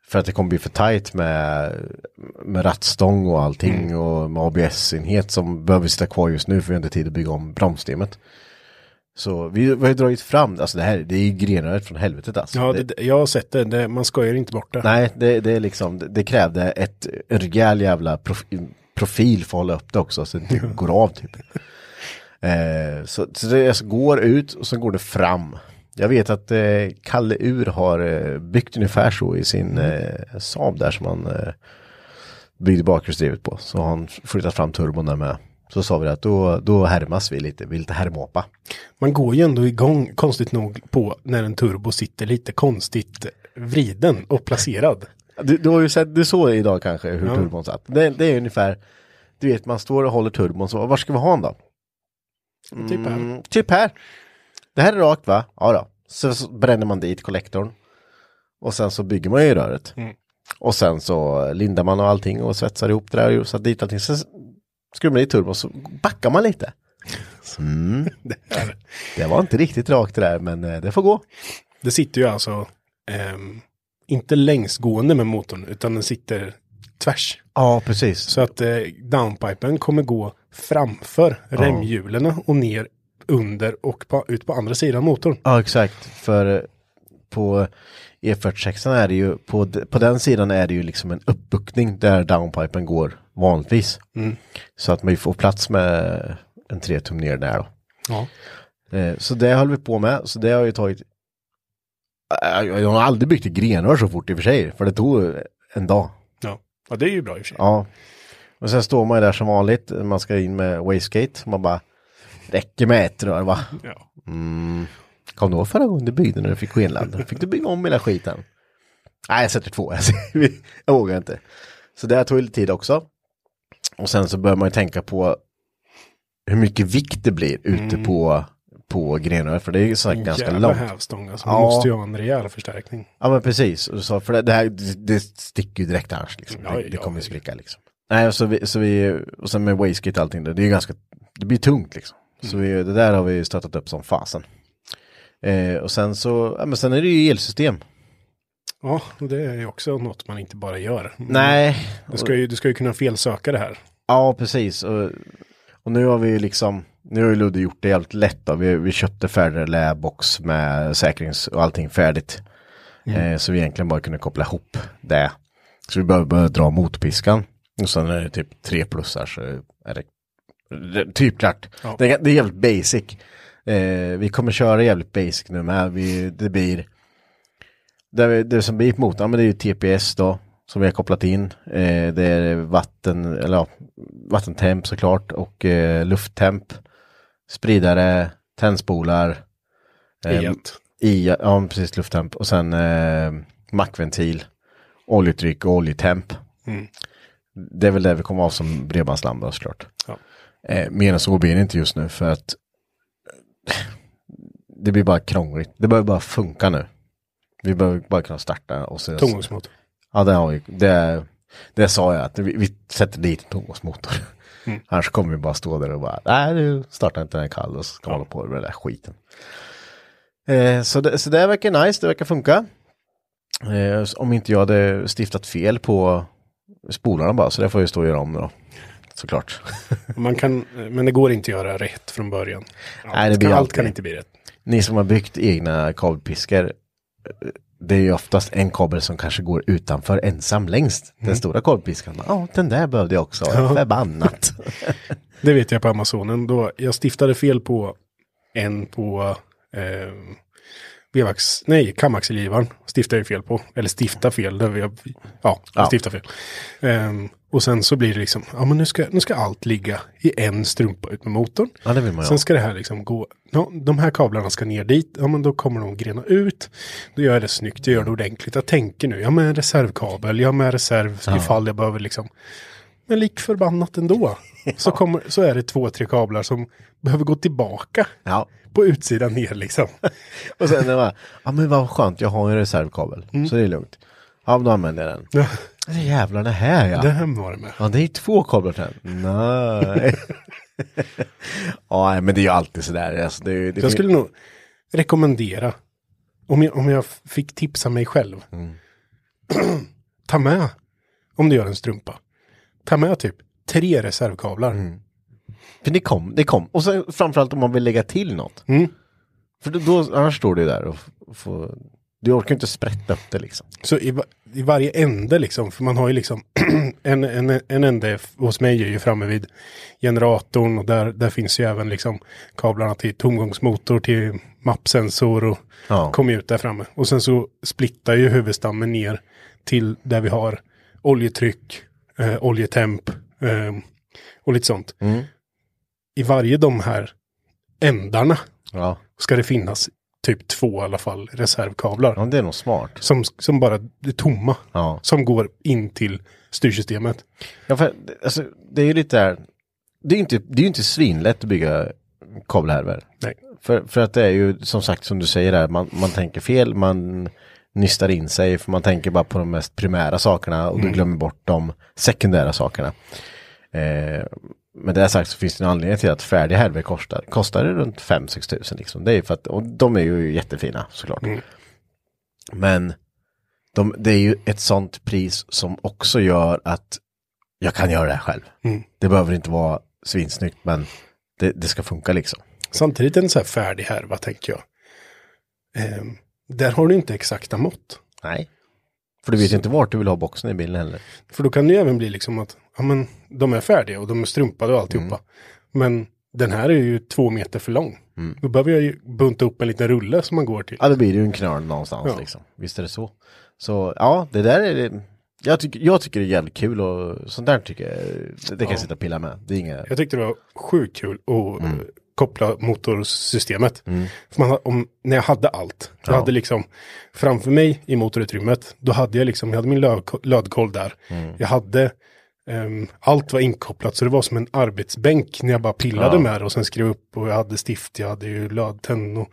För att det kommer bli för tajt med, med rattstång och allting och med ABS-enhet som behöver sitta kvar just nu för vi har inte tid att bygga om bromssystemet. Så vi, vi har ju dragit fram, alltså det här, det är ju grenröret från helvetet alltså. Ja, det, det, jag har sett det. det man skojar inte bort det. Nej, det, det är liksom, det, det krävde ett, en rejäl jävla prof, profil för att hålla upp det också, så det går av typ. Eh, så, så det alltså går ut och så går det fram. Jag vet att eh, Kalle Ur har eh, byggt ungefär så i sin eh, Saab där som han eh, byggde bakhjulsdrivet på. Så har han flyttat fram turbon där med. Så sa vi att då, då härmas vi lite, vi lite härmåpa. Man går ju ändå igång, konstigt nog, på när en turbo sitter lite konstigt vriden och placerad. Du, du har ju sett, du såg idag kanske hur Ja. turbon satt. Det, det är ungefär, du vet man står och håller turbon så, var ska vi ha den då? Typ här. Mm, typ här. Det här är rakt va? Ja då. Så, så bränner man dit kollektorn. Och sen så bygger man ju röret. Mm. Och sen så lindar man och allting och svetsar ihop det där och satt dit allting. Sen skruvar man i turbo så backar man lite. Mm. Det var inte riktigt rakt det där men eh, det får gå. Det sitter ju alltså ehm, inte längsgående med motorn utan den sitter tvärs. Ja precis. Så att eh, downpipen kommer gå framför remhjulen och ner under och på, ut på andra sidan motorn. Ja exakt. För eh, på E46 är det ju, på, på den sidan är det ju liksom en uppbuktning där downpipen går vanligtvis. Så att man får plats med en 3 tum ner där då. Ja. Eh, så det höll vi på med, så det har ju tagit Eh, jag har aldrig byggt ett grenrör så fort i och för sig, för det tog en dag. Ja. ja, det är ju bra i och för sig. Ja. Och sen står man ju där som vanligt, man ska in med wastegate, man bara räcker med ett rör va? Ja. Kom du ihåg förra gången du byggde när du fick skenladd? Fick du bygga om hela skiten? Nej, jag sätter två. jag vågar inte. Så det här tog lite tid också. Och sen så bör man ju tänka på hur mycket vikt det blir ute på, på grenrör. För det är ju sagt ganska Mm. Långt. hävstång alltså. Ja. Måste ju ha en rejäl förstärkning. Ja men precis, så, för det, det här det, sticker ju direkt annars liksom. Ja, det, det ja, kommer ju spricka liksom. Nej, så vi, så vi, och sen med wastegate och allting, det, det är ju ganska, det blir tungt liksom. Så Mm. vi, det där har vi stöttat upp som fasen. Eh, och sen så, ja men sen är det ju elsystem. Ja, det är ju också något man inte bara gör. Nej, Du ska ju, du ska ju kunna felsöka det här. ja precis. Och, och nu har vi ju liksom, nu har ju Ludde gjort det jävligt lätt då. Vi, vi köpte färdig läbox med säkrings och allting färdigt. Eh, så vi egentligen bara kunde koppla ihop det. Så vi behöver bara dra motpiskan. Och sen är det typ tre plussar så är det, det typ klart. Ja. Det, är, det är jävligt basic. Eh, vi kommer köra jävligt basic nu med. Vi, det blir det, det som blir på motorn, ja, men det är ju TPS då. Som vi har kopplat in. Eh, det är vatten, eller ja, vattentemp såklart och eh, lufttemp. Spridare, tändspolar. eh, E1. i, ja precis lufttemp och sen eh, mackventil, oljetryck och oljetemp. Det är väl det vi kommer ha som bredbandslampa då, såklart. Ja. Eh, mer än så blir det inte just nu för att det blir bara krångligt. Det behöver bara funka nu. Vi behöver bara kunna starta och så. Tomgångsmotor. Ja, det har vi. Det, det sa jag att vi, vi sätter dit en tomgångsmotor. Annars kommer vi bara stå där och bara, nej nu startar inte den kall och så ska man hålla på med den där skiten. Eh, så, det, så det verkar nice, det verkar funka. Eh, om inte jag hade stiftat fel på spolarna bara, så det får jag stå och göra om då. Såklart. Man kan, men det går inte att göra rätt från början. Allt, Nej, det blir kan, allt kan inte bli rätt. Ni som har byggt egna kabelpiskor, eh, det är ju oftast en kabel som kanske går utanför ensam längst. Den stora kabelpiskan, ja den där behövde jag också, förbannat. Det vet jag på Amazonen. Då jag stiftade fel på en på eh, vevax, nej, kamaxelgivaren stiftade jag fel på. Eller stifta fel. Där vi, ja, Ja. stifta fel. Ehm, och sen så blir det liksom, ja men nu ska, nu ska allt ligga i en strumpa ut med motorn. Ja, det vill man. Sen ska det här liksom gå, ja, de här kablarna ska ner dit, ja men då kommer de grena ut. Då gör jag det snyggt, jag gör det ordentligt. Jag tänker nu, ja men en reservkabel, jag har med reserv ifall jag behöver liksom. Men lik förbannat ändå. Så, kommer, så är det två, tre kablar som behöver gå tillbaka Ja. på utsidan ner liksom. Och sen är det bara, ja men vad skönt, jag har en reservkabel, så det är lugnt. Ja, då använder jag den. Det jävlar det här ja. det här var det med. Ja, det är två kablar till den. Nej. ja, men det är ju alltid sådär. Alltså, det, det Jag skulle nog rekommendera, om jag, om jag fick tipsa mig själv. Mm. ta med, om du gör en strumpa, ta med typ tre reservkablar. Mm. För det kom, det kom. Och sen framförallt om man vill lägga till något. Mm. För då, annars står det där och får... Du orkar inte sprätta upp det liksom. Så i, i varje ände liksom, för man har ju liksom en, en, en ände hos mig är ju framme vid generatorn och där, där finns ju även liksom kablarna till tomgångsmotor, till mappsensor och Ja. kommer ut där framme. Och sen så splittar ju huvudstammen ner till där vi har oljetryck, eh, oljetemp eh, och lite sånt. Mm. I varje de här ändarna Ja. ska det finnas typ två i alla fall reservkablar. ja, det är nog smart. Som, som bara är tomma. Ja. Som går in till styrsystemet. Ja, för, alltså, det är ju lite där. Det är ju inte, det är ju inte svinlätt att bygga kabelhärvor. Nej. För, för att det är ju som sagt som du säger där, man, man tänker fel, man nystar in sig för man tänker bara på de mest primära sakerna och du glömmer bort de sekundära sakerna. Eh, med det sagt så finns det en anledning till att färdiga härvor kostar, kostar det runt 5-6 tusen liksom. Det är för att, och de är ju jättefina såklart. Men de, det är ju ett sånt pris som också gör att jag kan göra det här själv. Det behöver inte vara svinsnyggt men det, det ska funka liksom. Samtidigt en så här färdig härva tänker jag. Ehm, där har du inte exakta mått. Nej. För du vet ju inte vart du vill ha boxen i bilen heller. För då kan det ju även bli liksom att, ja men de är färdiga och de är strumpade och alltihopa. Mm. Men den här är ju två meter för lång. Då behöver jag ju bunta upp en liten rulle som man går till. Ja, då blir det ju en knöl någonstans Ja. liksom. Visst är det så. Så ja, det där är jag, tycker jag tycker det är jävligt kul och sånt där tycker jag, det, det kan jag sitta och pilla med. Det är inga, Jag tyckte det var sjukt kul att Mm. eh, koppla motorsystemet. För man, om, när jag hade allt, jag Ja. hade liksom framför mig i motorutrymmet, då hade jag liksom, jag hade min löd, lödkoll där. Mm. Jag hade, ehm, allt var inkopplat så det var som en arbetsbänk när jag bara pillade Ja. med det och sen skrev upp och jag hade stift, jag hade ju lödtenn och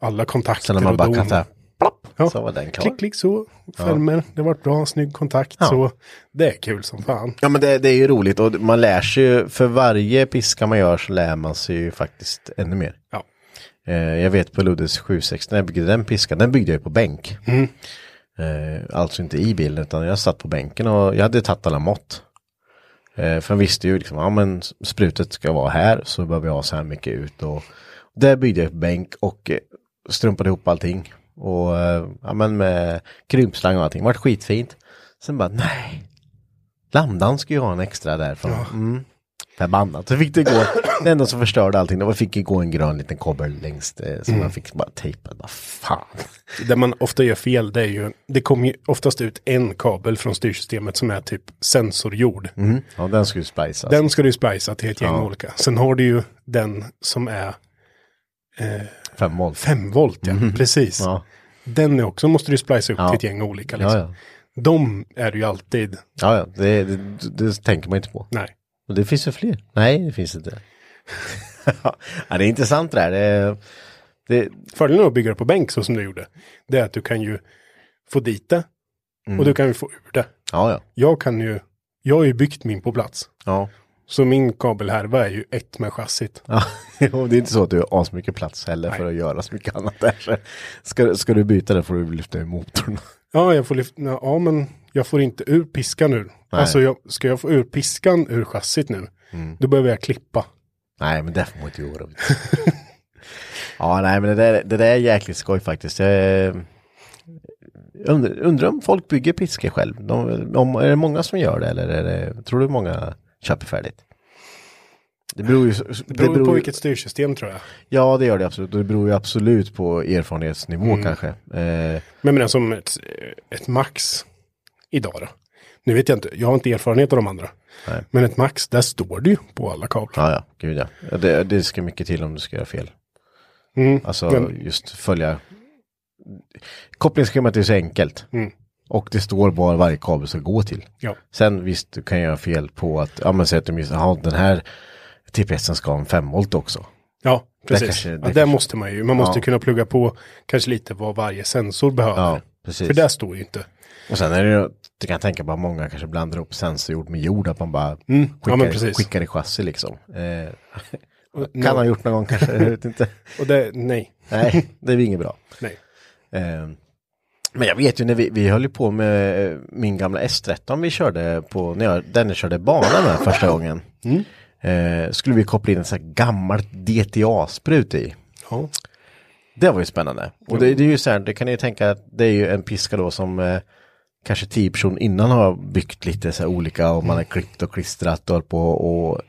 alla kontakter Mm. sen när man bara dom. kan säga plopp, Ja. så var den klar. Klick, klick så, färmer, det var bra, snygg kontakt, Ja. så det är kul som fan. Ja men det, det är ju roligt och man lär sig ju, för varje piska man gör så lär man sig ju faktiskt ännu mer. Ja. Eh, jag vet på Luddes 760 när jag byggde den piskan, den byggde jag på bänk. Eh, alltså inte i bilen utan jag satt på bänken och jag hade tagit alla mått. Eh, för jag visste ju liksom, ja men sprutet ska vara här så behöver jag ha så här mycket ut och där byggde jag bänk och eh, strumpade ihop allting. Och eh, ja men med krympslang och allting, det vart skitfint. Sen bara nej, Lambdan ska ju ha en extra därifrån. Mm. Förbannat. Så fick det gå, det enda som förstörde allting, det fick det gå en grön liten kobber längst eh, som man fick bara tejpa. Bara, fan. Det man ofta gör fel, det är ju, det kommer ju oftast ut en kabel från styrsystemet som är typ sensorgjord. Mm. Ja, den skulle ju splicas. Den ska du splicea till ett gäng Ja. olika. Sen har du ju den som är Fem volt. 5 volt, ja. Precis. Ja. Den är också måste du splicea upp Ja. till ett gäng olika. Liksom. Ja, ja. De är du ju alltid, Ja, ja. Det, det, det tänker man inte på. nej. Och det finns ju fler. Nej, det finns inte. ja, det är intressant det här. Det, det, Fördelen med att bygga det på bänk så som du gjorde, det är att du kan ju få dit det Mm. och du kan ju få ur det. ja, ja. Jag kan ju, jag har ju byggt min på plats. Ja. Så min kabelhärva är ju ett med chassit. Ja, och det är inte så att du har så mycket plats heller för Nej. att göra så mycket annat där. Så ska, ska du byta det får du lyfta ur motorn. Ja, jag får lyfta, ja men jag får inte ur piskan ur. Alltså jag, ska jag få ur piskan ur chassit nu, Mm. då behöver jag klippa. Nej, men det får man inte göra. ja, nej, men det där, det där är jäkligt skoj faktiskt. Jag undrar, undrar om folk bygger piskor själv. De, om, är det många som gör det eller är det, tror du många köper färdigt? Det beror ju, det Det beror på ju- vilket styrsystem tror jag. Ja, det gör det absolut. Det beror ju absolut på erfarenhetsnivå kanske. Eh, Men men som ett, ett max idag då. Nu vet jag inte, jag har inte erfarenhet av de andra. Nej. Men ett max, där står det ju på alla kablar. ja, ja, gud ja. Det, det ska mycket till om du ska göra fel. Mm. Alltså Men- just följa. Kopplingsschemat är så enkelt. Mm. Och det står var varje kabel ska gå till. Ja. Sen visst, du kan göra fel på att, ja men säg att du missar, ja den här TPSen ska ha en 5 volt också. Ja, precis. kanske- det ja, där kanske- måste man ju, man måste Ja. kunna plugga på kanske lite vad varje sensor behöver. Ja, precis. För där står ju inte. Och sen är det ju, du kan tänka på att många kanske blandar ihop sensorjord med jord, att man bara Mm. Ja, skickar, precis. skickar i chassi liksom. Eh, kan ha gjort någon gång kanske, jag vet inte. och det, nej, Nej, det är inget bra. nej. Eh, men jag vet ju när vi, vi höll ju på med eh, min gamla S13 vi körde på, när jag, den jag körde bana med första gången. Eh, skulle vi koppla in en sån här gammalt DTA-sprut i. Ja. Det var ju spännande. Och det, det är ju så här, det kan ni ju tänka att det är ju en piska då som eh, kanske tio personer innan har byggt lite så här olika och man har klippt och klistrat och på och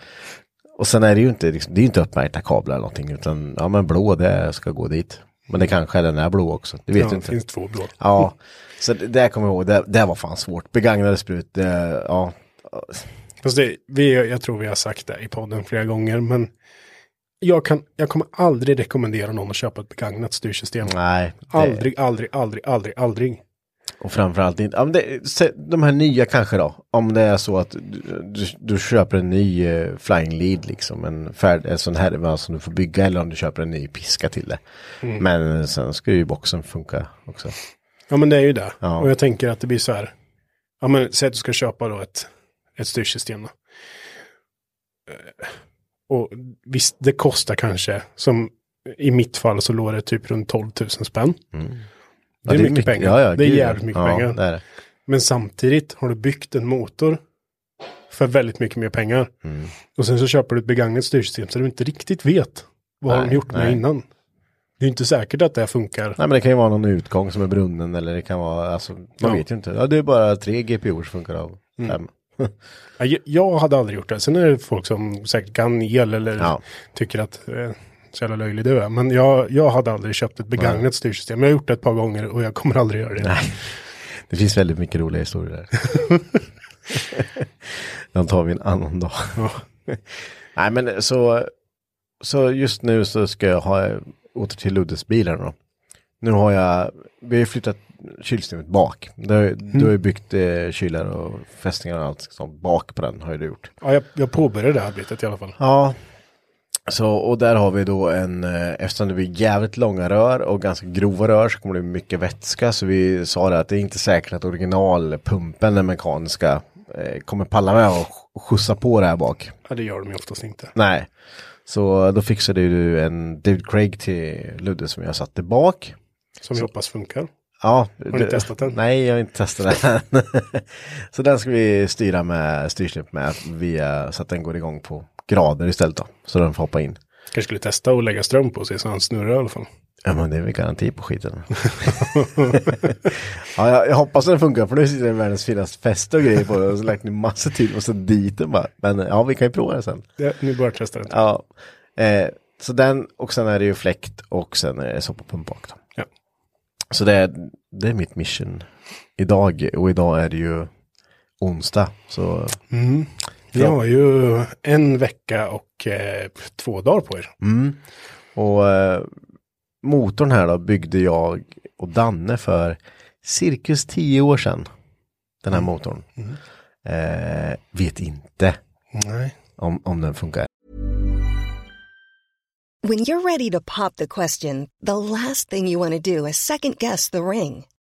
och sen är det ju inte, liksom, det är inte uppmärkta kablar eller någonting utan ja men blå det ska gå dit. Men det kanske är den är blå också, det vet ja, du det inte. finns två blå. Ja, så det, det kommer jag ihåg, det, det var fan svårt. Begagnade sprut, det, ja. Fast det, vi, jag tror vi har sagt det i podden flera gånger, men jag, kan, jag kommer aldrig rekommendera någon att köpa ett begagnat styrsystem. Nej. Det, Aldrig, aldrig, aldrig, aldrig, aldrig. Och framförallt inte, ja, men det, de här nya kanske då. Om det är så att du, du, du köper en ny eh, flying lead liksom. En, färd, en sån här som du får bygga eller om du köper en ny piska till det. Men sen ska ju boxen funka också. Ja men det är ju det. Ja. Och jag tänker att det blir så här. Ja men säg att du ska köpa då ett, ett styrsystem. Då. Eh, Och visst, det kostar kanske, som i mitt fall så låg det typ runt 12 000 spänn. Det är mycket pengar. Ja, ja, det är jävligt mycket pengar. Det det. Men samtidigt har du byggt en motor för väldigt mycket mer pengar. Mm. Och sen så köper du ett begagnat styrsystem så du inte riktigt vet vad har Nej, de gjort med nej. innan. Det är inte säkert att det funkar. Nej men det kan ju vara någon utgång som är brunnen eller det kan vara, alltså man vet ju inte. Ja det är bara tre GPU som funkar av Mm. fem. Ja, jag- Jag hade aldrig gjort det. Sen är det folk som säkert kan el eller tycker att eh, så jävla löjlig du är. Men jag, jag hade aldrig köpt ett begagnat styrsystem. Jag har gjort det ett par gånger och jag kommer aldrig göra det. Nej. Det finns väldigt mycket roliga historier där. De tar vi en annan dag. Nej men så, så just nu så ska jag ha åter till Luddes bilar då. Nu har jag, vi har flyttat kylsystemet bak. Du, har- du har ju byggt eh, kylar och fästningar och allt sånt bak på den har ju du gjort. Ja, jag, jag påbörjade det här arbetet i alla fall. Ja. Så, och där har vi då en, eh, eftersom det blir jävligt långa rör och ganska grova rör så kommer det mycket vätska. Så vi sa det att det är inte säkert att originalpumpen, den mekaniska, eh, kommer palla med och skjutsa på det här bak. Ja, det gör de ju oftast inte. Nej. Så då fixade du en David Craig till Ludde som jag satte bak. Som jag hoppas funkar. Ja, Har ni testat den? Nej, jag har inte testat den. så den ska vi styra med styrsläpp med via, så att den går igång på grader istället då. Så den får hoppa in. Kanske skulle testa att lägga ström på sig så han snurrar i alla fall. Ja men det är väl garanti på skiten. ja, jag, jag hoppas att den funkar för nu sitter det världens finaste fäste och grejer på det och så lagt ni massor tid och så dit den bara. Men ja, vi kan ju prova det sen. Ja, nu börjar testa den. Ja, eh, så den och sen är det ju fläkt och sen är det soppapump bak då. Ja. Så det är, det är mitt mission idag och idag är det ju onsdag. Så Vi har ju en vecka och eh, två dagar på er. Mm. Och eh, motorn här då byggde jag och Danne för cirkus tio år sedan. Den här motorn. Eh, vet inte Nej. om, om den funkar. When you're ready to pop the question, the last thing you want to do is second guess the ring.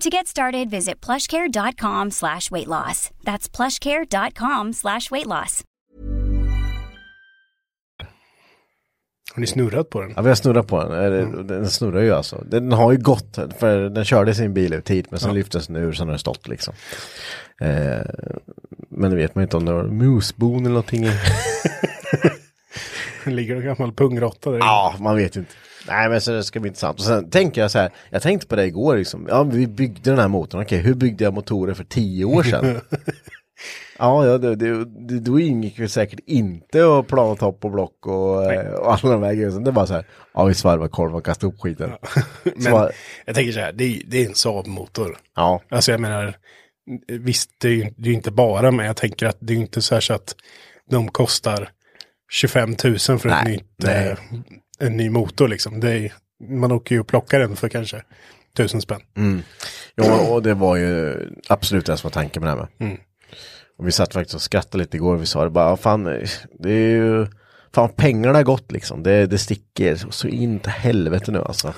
To get started, visit plushcare.com slash weight loss. That's plushcare.com slash weight loss. Har ni snurrat på den? Ja, vi har snurrat på den. Eller, Den snurrar ju alltså. Den har ju gått, för den körde sin bil ut hit, men sen lyftes den ur så den har stått liksom. Eh, men det vet man ju inte om det var musbon eller någonting. i. Det ligger en gammal pungråtta där. Ja, man vet ju inte. Nej men så det ska bli intressant. Och sen tänker jag så här, jag tänkte på det igår liksom. Ja, vi byggde den här motorn. Okej, hur byggde jag motorer för tio år sedan? ja, ja, det, det, det, då ingick ju säkert inte att plana topp och block och, eh, och alla de här grejerna. Det var så här, ja vi svarvar korv och kastar upp skiten. så Men var, jag tänker så här, det är, det är en Saab-motor. ja, Alltså jag menar, visst det är ju det är ju inte bara, men jag tänker att det är inte så här så att de kostar 25 000 för ett Nej, nytt, nej. eh, en ny motor liksom. Det är, man åker ju och plockar den för kanske tusen spänn. ja, och det var ju absolut det som var tanken med det här med. Mm. Och vi satt faktiskt och skrattade lite igår. Vi sa det bara, fan, det är ju, fan pengarna har gått liksom. Det, det sticker så in till helvete nu alltså.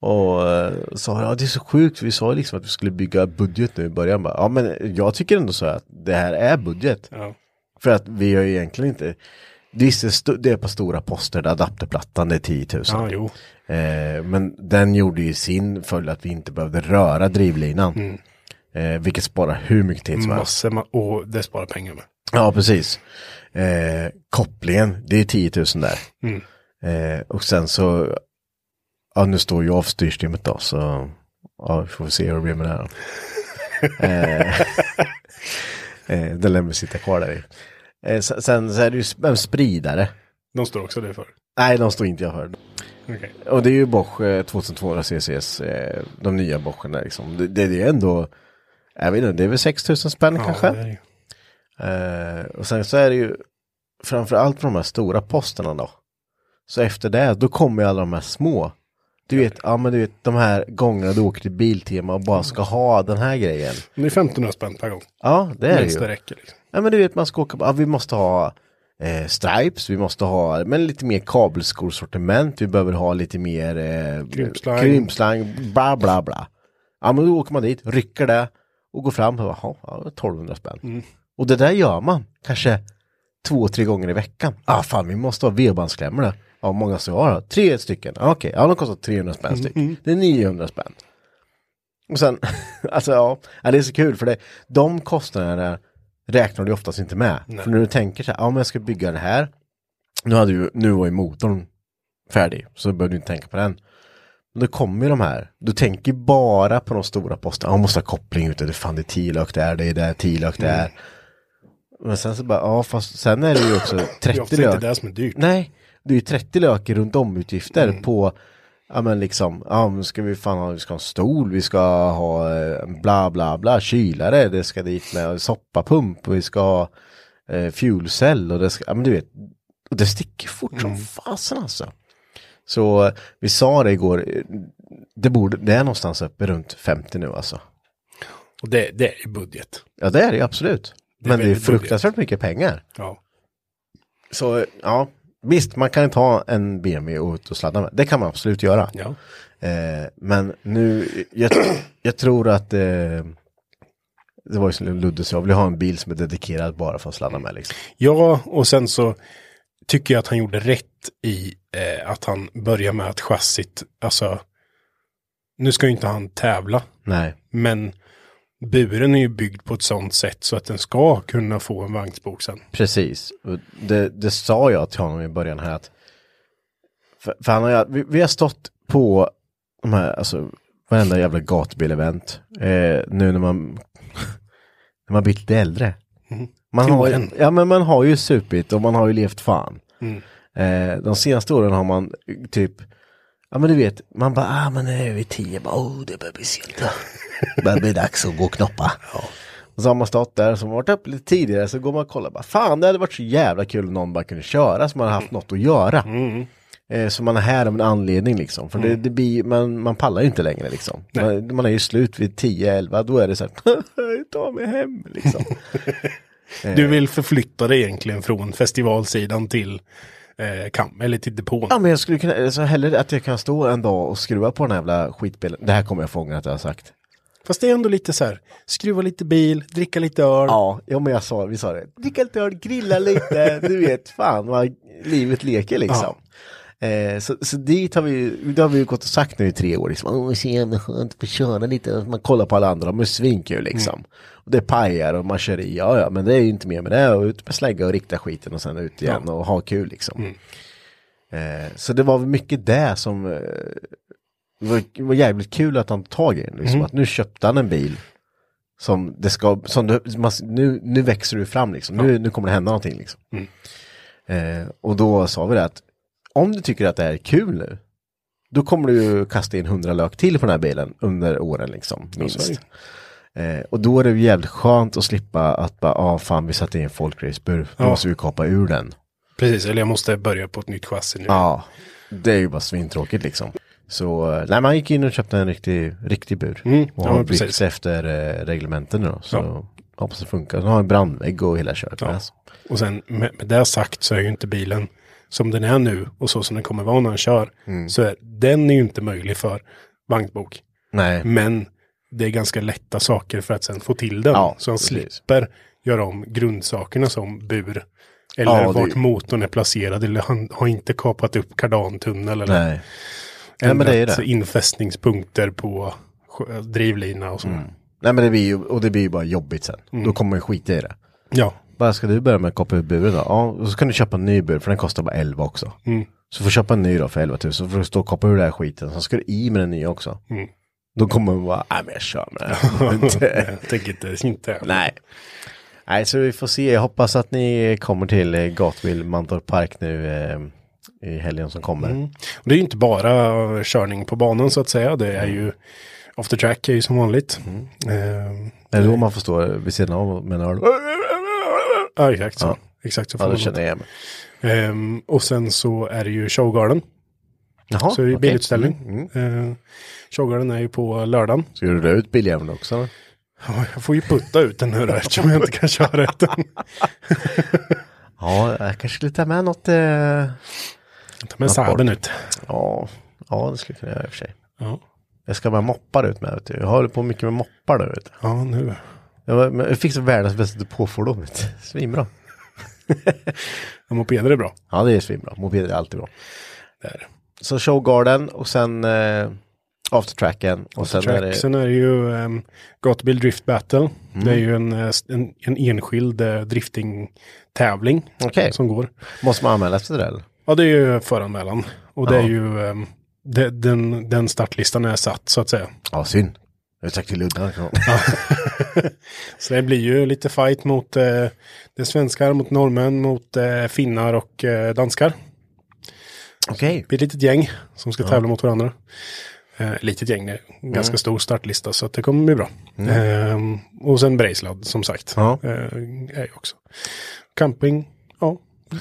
Och eh, sa, ja det är så sjukt, vi sa liksom att vi skulle bygga budget nu i början. Bara, ja men jag tycker ändå så att det här är budget. Ja. För att vi har ju egentligen inte, visst det är på stora poster, adapterplattan det är 10 000. ja. Eh, men den gjorde ju sin följd att vi inte behövde röra drivlinan. Eh, vilket sparar hur mycket tid som helst. Och det sparar pengar med. Ja, precis. Eh, kopplingen, det är 10 000 där. Mm. Eh, och sen så ja nu står ju avstyrsystemet då så ja, vi får se hur det blir med det här. eh, eh, den lär mig sitta kvar där i. Eh, sen, så är det ju en spridare. De står också det för. Nej, de står inte jag för. Okej. Och det är ju Bosch eh, 2200 CCS, eh, de nya Boscherna liksom. Det, det, det är ändå, jag vet inte, det är väl 6000 spänn Ja, kanske. Eh, och sen så är det ju framförallt på de här stora posterna då. Så efter det, då kommer ju alla de här små. Du vet, ja men du vet de här gångerna du åker till Biltema och bara ska ha den här grejen. Det är 1500 spänn per gång. Ja, det är det Minst det ju. räcker liksom. Ja men du vet man ska åka, ja, vi måste ha eh, stripes, vi måste ha men lite mer kabelskosortiment, vi behöver ha lite mer eh, Krympslang. krympslang, bla bla bla. Ja men då åker man dit, rycker det och går fram och bara, "Jaha, ja, 1200 spänn. Mm. Och det där gör man kanske två, tre gånger i veckan. Ah fan, vi måste ha V-bandsklämmor där. Ja, många då. Tre stycken. Okej, ja de kostar 300 spänn styck. Mm. Det är 900 spänn. Och sen, alltså ja, det är så kul för det, de kostnaderna räknar du oftast inte med. För när du tänker så här, ja men jag ska bygga det här. Nu, hade ju, nu var ju motorn färdig, så behöver du inte tänka på den. Men då kommer ju de här, du tänker bara på de stora posterna, ja, måste ha koppling ute, det fan det är 10 lök där, det är där, 10 lök där. Men sen så bara, ja fast sen är det ju också Det är 30 ofta inte lök. det som är dyrt. Nej, det är ju 30 löker runt om utgifter på Ja men liksom, ja men ska vi fan ha, vi ska ha en stol, vi ska ha eh, bla bla bla, kylare, det ska dit med soppapump och vi ska ha eh, fuelcell och det ska, ja men du vet, och det sticker fort som fasen alltså. Så vi sa det igår, det borde, det är någonstans uppe runt 50 nu alltså. Och det, det är budget. Ja det är det absolut. Det är men det är fruktansvärt mycket pengar. Ja. Så ja, visst man kan ta en BMW och ut och sladda med. Det kan man absolut göra. ja. Eh, men nu, jag, jag tror att eh, det var ju som Ludde sa, jag vill ha en bil som är dedikerad bara för att sladda med liksom. Ja, och sen så tycker jag att han gjorde rätt i eh, att han börjar med att chassit, alltså, nu ska ju inte han tävla, Nej, men buren är ju byggd på ett sånt sätt så att den ska kunna få en vagnsbok sen. precis. Det, det sa jag till honom i början här att för, för han har, vi, vi har stått på de här, alltså varenda jävla gatbil-event. Eh, nu när man när man blivit lite äldre. Man har, ju, ja men man har ju supit och man har ju levt fan. Mm. Eh, de senaste åren har man eh, typ, ja men du vet, man bara, ah men nu är vi tio, bara, oh det börjar bli sent. Det börjar bli dags att gå och knoppa. Och så har man stått där, som varit upp lite tidigare, så går man och kollar, bara, fan det hade varit så jävla kul om någon bara kunde köra, så man har haft något att göra. Eh, så man är här av en anledning liksom, för det, det blir, man, man pallar ju inte längre liksom. Man, man är ju slut vid 10-11, då är det så här, ta mig hem liksom. Du vill förflytta dig egentligen från festivalsidan till eh, kam, eller till depån. Ja men jag skulle kunna, alltså hellre att jag kan stå en dag och skruva på den här jävla skitbilen. Det här kommer jag fånga att jag har sagt. Fast det är ändå lite så här, skruva lite bil, dricka lite öl. Ja, ja men jag sa, vi sa det. Dricka lite öl, grilla lite, du vet, fan vad livet leker liksom. Eh, så, så dit har vi ju, det har vi ju gått och sagt nu i tre år, liksom, åh så jävla skönt att få köra lite, man kollar på alla andra, de är svinkul liksom. Och det pajar och man kör i, ja ja, men det är ju inte mer med det, och ut med slägga och rikta skiten och sen ut igen och ha kul liksom. Eh, så det var väl mycket det som eh, var, var jävligt kul att han tog tag i den, liksom, att nu köpte han en bil som det ska, som du, nu, nu växer du fram liksom, nu, nu kommer det hända någonting liksom. Eh, och då sa vi det att om du tycker att det här är kul nu, då kommer du ju kasta in hundra lök till på den här bilen under åren liksom, minst. Eh, och då är det jävligt skönt att slippa att bara, ah fan vi satte in folkracebur, nu Ja. måste vi kapa ur den. Precis, eller jag måste börja på ett nytt chassi nu. Ja, det är ju bara svintråkigt liksom. Så, eh, nej man gick in och köpte en riktig, riktig bur. Mm, och ja, har men byggt precis. efter eh, reglementen då. Så Ja. hoppas det funkar. Så har en brandvägg och hela köret. Ja. med. Och sen med, med det sagt så är ju inte bilen som den är nu och så som den kommer vara när den kör. Mm. Så är, den är ju inte möjlig för vagnsbok. Nej, Men det är ganska lätta saker för att sen få till den. Ja, så han precis. slipper göra om grundsakerna som bur. Eller Ja, det- vart motorn är placerad. Eller han har inte kapat upp kardantunnel. Eller nej. Nej, men det är det. infästningspunkter på drivlina och så. Nej men det blir ju, och det blir ju bara jobbigt sen. Mm. Då kommer man skita i det. Ja, Bara ska du börja med kapa ut buren då? Ja, och så kan du köpa en ny bur för den kostar bara 11 också. Mm. Så får du köpa en ny då för 11 000, så får du stå och koppla ur den här skiten, så ska du i med den nya också. Mm. Då kommer man bara, nej men jag kör med det. Jag tänker inte, inte. nej. Nej, så vi får se. Jag hoppas att ni kommer till eh, Gatvill Mantorp Park nu eh, i helgen som kommer. Mm. Och Det är ju inte bara körning på banan så att säga. Det är ju After track är ju som vanligt. Eh, Det är då man får stå vid sidan av med en öl. ja, exakt så. Ja. Exakt så. Ja, får det man känner jag med. Ehm, och sen så är det ju Showgarden. Jaha, så det är okej. bilutställning. Mm, mm. Eh, Showgarden är ju på lördagen. Ska du rulla ut biljäveln också? eller? Ja, jag får ju putta ut den nu då eftersom jag inte kan köra ett den. Ja, jag kanske skulle ta med något. Eh... Ta med sadeln ut. Ja, ja, det skulle jag kunna göra i och för sig. Ja, Jag ska med moppar ut med. Vet du. Jag håller på mycket med moppar. Vet du. ja nu. Jag, jag fick så världens bästa påfordon. vet du. Svinbra. Ja, mopeder är bra. Ja, det är svinbra. Mopeder är alltid bra. Det är det. Så Showgarden och sen eh, Aftertracken. Och sen är det... Sen är det ju um, Gatubil Drift Battle. Mm. Det är ju en, eh, en, en enskild uh, drifting-tävling Okej. som går. Måste man anmäla sig till det eller? Ja, det är ju föranmälan. Och det Ja. är ju, ehm, det, den, den startlistan är satt så att säga. Ja, synd. Jag sagt till Ludde. Så det blir ju lite fight mot eh, det svenskar, mot norrmän, mot eh, finnar och eh, danskar. Okej. Det blir ett litet gäng som ska tävla mot varandra. Eh, litet gäng, det är en Mm. ganska stor startlista så att det kommer bli bra. Ehm, och sen Brejslad som sagt. Ja. Eh, är ju också. Camping, ja,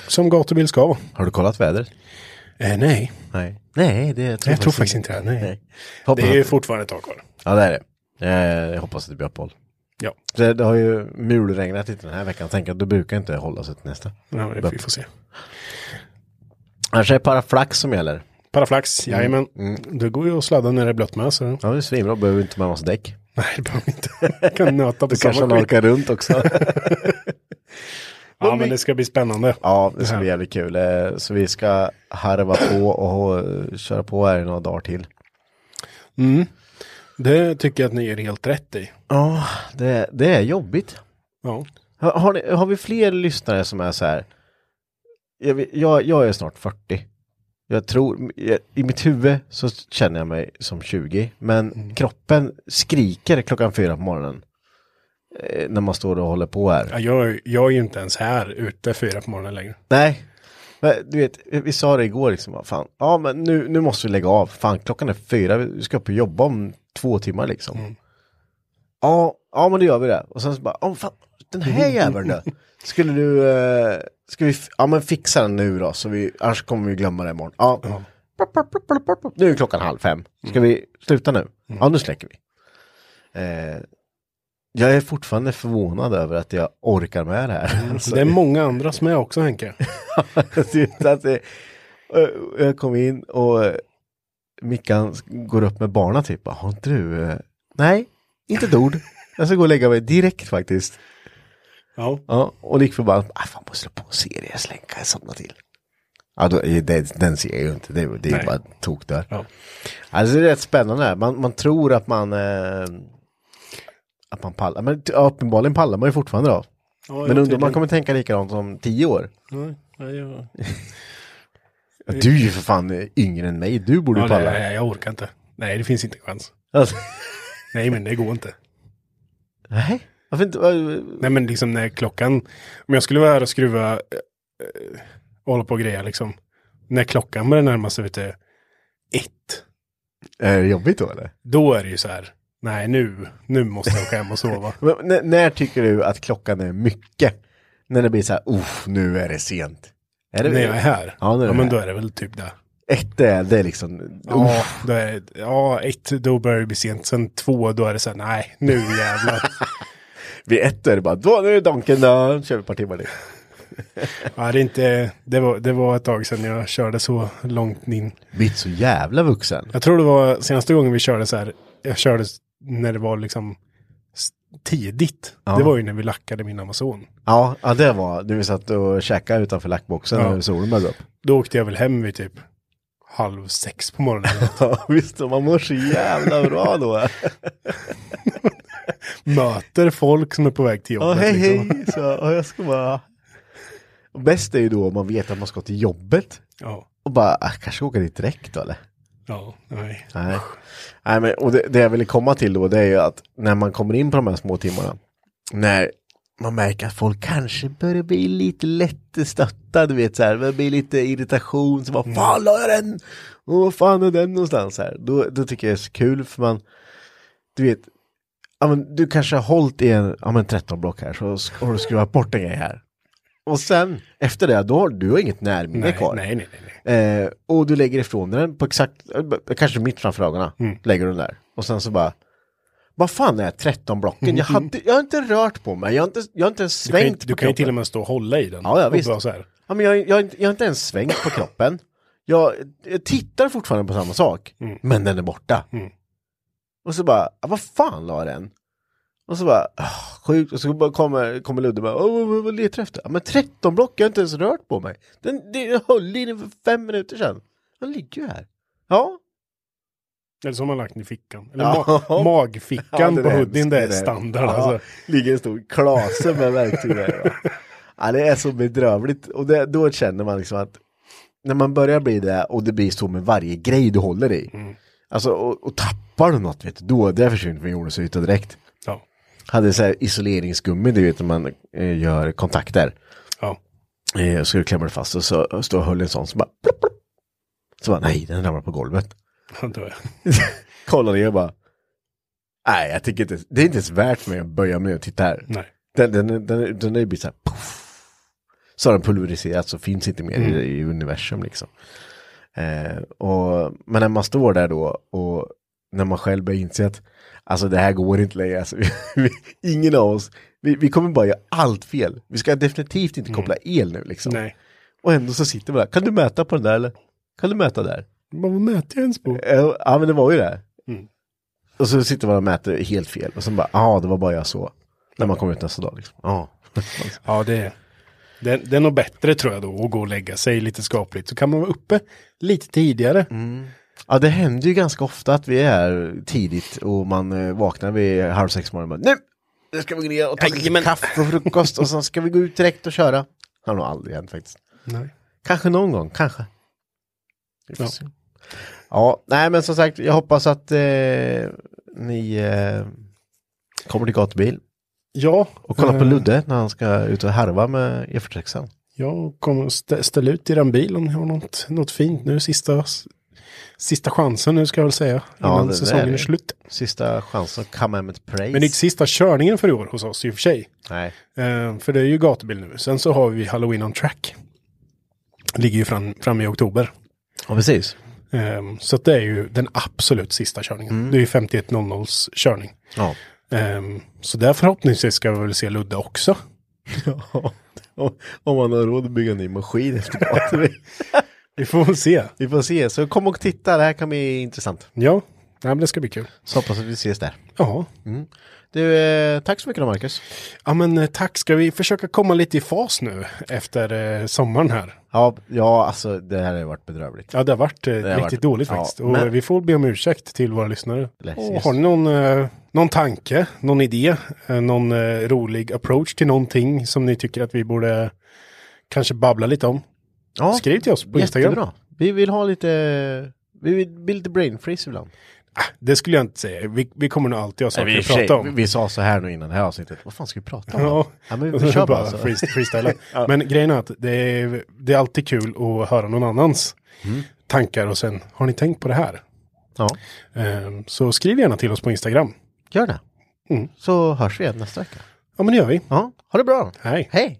som gatubil ska vara. Har du kollat vädret? Eh, nej, Nej. Nej, det jag tror, jag tror faktiskt inte det. Nej. Nej. Det är ju fortfarande ett tag kvar. Ja, det är det. Eh, Jag hoppas att det blir uppehåll. Ja, Det, det har ju mulregnat lite den här veckan. Tänker att det brukar inte hålla sig till nästa. ja vi får se. Annars är det paraflax som gäller. Paraflax, Mm. jajamän. Det går ju att sladda när det är blött med. Så. Ja, det är svinbra. Behöver inte med massa däck. Nej, det behöver vi inte. Kan nöta på Du kanske samma han skit. orkar runt också. Ja, men det ska bli spännande. ja, det ska bli jävligt kul. Eh, Så vi ska harva på och köra på här i några dagar till. Mm. Det tycker jag att ni är helt rätt i. Ja, det, det är jobbigt. Ja. Har, har, ni, har vi fler lyssnare som är så här? Jag, jag, jag är snart 40. Jag tror, jag, i mitt huvud så känner jag mig som 20. Men kroppen skriker klockan fyra på morgonen. Eh, när man står och håller på här. Ja, jag, jag är ju inte ens här ute fyra på morgonen längre. Nej. Men du vet, vi sa det igår liksom, fan, ja men nu, nu måste vi lägga av, fan klockan är fyra, vi ska upp och jobba om två timmar liksom. Ja, ja men det gör vi det. Och sen så bara, ja fan, den här jäveln då? Skulle du, eh, ska vi, ja men fixa den nu då, så vi, annars kommer vi glömma det imorgon. Ja. Nu är klockan halv fem, ska vi sluta nu? Ja, nu släcker vi. Eh, jag är fortfarande förvånad över att jag orkar med det här. Alltså, Det är många andra som är också Henke. jag kom in och Mickan går upp med barna typ. Har inte du? Nej, inte ett ord. Jag ska gå och lägga mig direkt faktiskt. Ja. Ja, och lik förbannat. Ah, fan, måste slå på en serie, jag slänka, jag somnar till. Ja, då, det, den ser jag ju inte. Det, det är Nej. bara tok där. Ja. Alltså det är rätt spännande. Man, man tror att man eh, att man pallar. Men uppenbarligen pallar man ju fortfarande då. Men undrar om man kommer tänka likadant om tio år. Nej, nej, jag... Ja, du är ju för fan yngre än mig. Du borde Ja, palla. nej, jag orkar inte. Nej, det finns inte en chans. Alltså, Nej, men det går inte. nej, varför inte? Nej, men liksom när klockan... Om jag skulle vara här och skruva... och hålla på och greja liksom. När klockan börjar närma sig, vet du, ett. Är det jobbigt då eller? Då är det ju så här. Nej, nu, nu måste jag åka hem och sova. Men, när, tycker du att klockan är mycket? När det blir så här, uff, nu är det sent. Är det när jag är här. Ja, du är men här. då är det väl typ det. Ett är det är liksom, Ja, då är, ja, ett, då börjar det bli sent. Sen två, då är det så här, nej, nu jävlar. vid ett är det bara, då nu är det Donken då, kör vi ett par timmar till. ja, det, är inte, det, var, det var ett tag sedan jag körde så långt in. Blivit så jävla vuxen. Jag tror det var senaste gången vi körde så här, jag körde när det var liksom tidigt. Ja. Det var ju när vi lackade min Amazon. Ja, ja det var, du satt och käkade utanför lackboxen Ja. när solen började upp. Då åkte jag väl hem vid typ halv sex på morgonen. Ja visst, man mår så jävla bra då. Möter folk som är på väg till Ja, jobbet. hej liksom. hej, så, och jag ska bara... Bäst är ju då om man vet att man ska till jobbet. Ja. Och bara, ah, kanske åka dit direkt då eller? Ja, nej. Nej. Nej men, och det, det jag ville komma till då det är ju att när man kommer in på de här små timmarna. När man märker att folk kanske börjar bli lite lätt stötta, du vet så här. Det blir lite irritation, så vad fan la jag den? Och vad fan är den någonstans här? Då, då tycker jag det är så kul för man, du vet, ja, men du kanske har hållit i en, ja men 13 block här så har du skruvat bort en grej här. Och sen efter det, då har du inget närminne Nej, kvar. nej, nej, nej. Eh, och du lägger ifrån dig den på exakt, eh, kanske mitt framför ögonen. Mm. Lägger du den där. Och sen så bara, vad fan är 13 blocken? Jag, hade, jag har inte rört på mig, jag har inte, jag har inte ens Du kan, ju- svängt du på kan ju kroppen. till och med stå och hålla i den. Ja, ja, visst. Ja, men jag, jag, jag har inte ens svängt på kroppen. Jag, jag tittar fortfarande på samma sak, Mm. men den är borta. Mm. Och så bara, ah, vad fan la den? Och så bara, ah, sjukt. Och så bara kommer, kommer Ludde bara, "Åh, vad, letar du efter? Ja, men 13 block, jag har inte ens rört på mig. Den, jag höll i den för fem minuter sedan. Den ligger ju här. Ja, Eller som man lagt den i fickan. Eller Ja. ma- magfickan Ja, på hoodien, det är standard. Ja, Alltså. Ligger en stor klase med verktyg där. Ja, det är så bedrövligt. Och det, då känner man liksom att när man börjar bli det och det blir så med varje grej du håller i. Mm. Alltså och, och tappar du något vet du, då det försvinner från jordens yta direkt. Hade så här isoleringsgummi, du vet när man eh, gör kontakter. Ja. Eh, så klämmer du fast och så står och höll en sån så bara plopp, plopp. Så bara nej, den ramlar på golvet. Kollar ner och bara Nej, jag tycker inte, det är inte ens värt för mig att böja mig och titta här. Nej. Den, den, den, den, den är ju blivit så här, puff. Så har den pulveriserats och finns inte mer Mm. i, i universum liksom. Eh, och, men när man står där då och när man själv börjar inse att alltså det här går inte längre. Alltså, vi, ingen av oss, vi, vi kommer bara göra allt fel. Vi ska definitivt inte koppla el nu liksom. Mm. Nej. Och ändå så sitter vi där, kan du mäta på den där eller? Kan du mäta där? Vad mäter jag ens på? Eh, Ja men det var ju det. Mm. Och så sitter man och mäter helt fel. Och så bara, ja ah, det var bara jag så. När man kommer ut nästa dag liksom. Ja. Ja, det är, det, det är nog bättre tror jag då att gå och lägga sig lite skapligt. Så kan man vara uppe lite tidigare. Ja det händer ju ganska ofta att vi är tidigt och man eh, vaknar vid halv sex på morgonen. och bara, Nu! Nu ska vi gå ner och ta Jajamän. kaffe och frukost och sen ska vi gå ut direkt och köra. Det har nog aldrig hänt faktiskt. Nej. Kanske någon gång, kanske. Ja. Ja, nej men som sagt, jag hoppas att eh, ni eh, kommer till gatubil Ja. och kollar på eh, Ludde när han ska ut och harva med E46. Jag kommer ställa ut i den bil om ni har något, något fint nu. Sista, sista chansen nu ska jag väl säga. Ja, Innan det säsongen är är, slut. Sista chansen come with praise. Men det är inte sista körningen för i år hos oss i och för sig. Nej. Eh, för det är ju gatubil nu. Sen så har vi Halloween on track. Ligger ju fram, fram i oktober. Ja, precis. Ehm, så det är ju den absolut sista körningen. Mm. Det är ju 51.00s körning. Ja. Ehm, så där förhoppningsvis ska vi väl se Ludde också. Om- Om man har råd att bygga en ny maskin efter gatubil. Vi får väl se. Vi får se, så kom och titta, det här kan bli intressant. Ja, Nej, men det ska bli kul. Så hoppas att vi ses där. Ja. Du, eh, tack så mycket då Marcus. ja, men eh, tack. Ska vi försöka komma lite i fas nu efter eh, sommaren här? Ja, ja, alltså det här har varit bedrövligt. Ja, det har varit eh, har riktigt varit- dåligt ja, faktiskt. Och men- vi får be om ursäkt till våra lyssnare. Och har ni någon, eh, någon tanke, någon idé, eh, någon eh, rolig approach till någonting som ni tycker att vi borde kanske babbla lite om? Ja, Skriv till oss på Instagram. jättebra. Vi vill ha lite, vi vill bli lite brain freeze ibland. Det skulle jag inte säga. Vi, vi kommer nog alltid ha saker vi, att prata om. vi, vi sa så här nu innan det här avsnittet, vad fan ska vi prata om? Ja, ja men vi kör bara. bara Så. freest- freestyla. Men grejen är att det är, det är alltid kul att höra någon annans Mm. tankar och sen har ni tänkt på det här? Ja, Ehm, Så skriv gärna till oss på Instagram. gör det. Mm. Så hörs vi igen nästa vecka. Ja men det gör vi. Ja, ha det bra. Hej. Hej!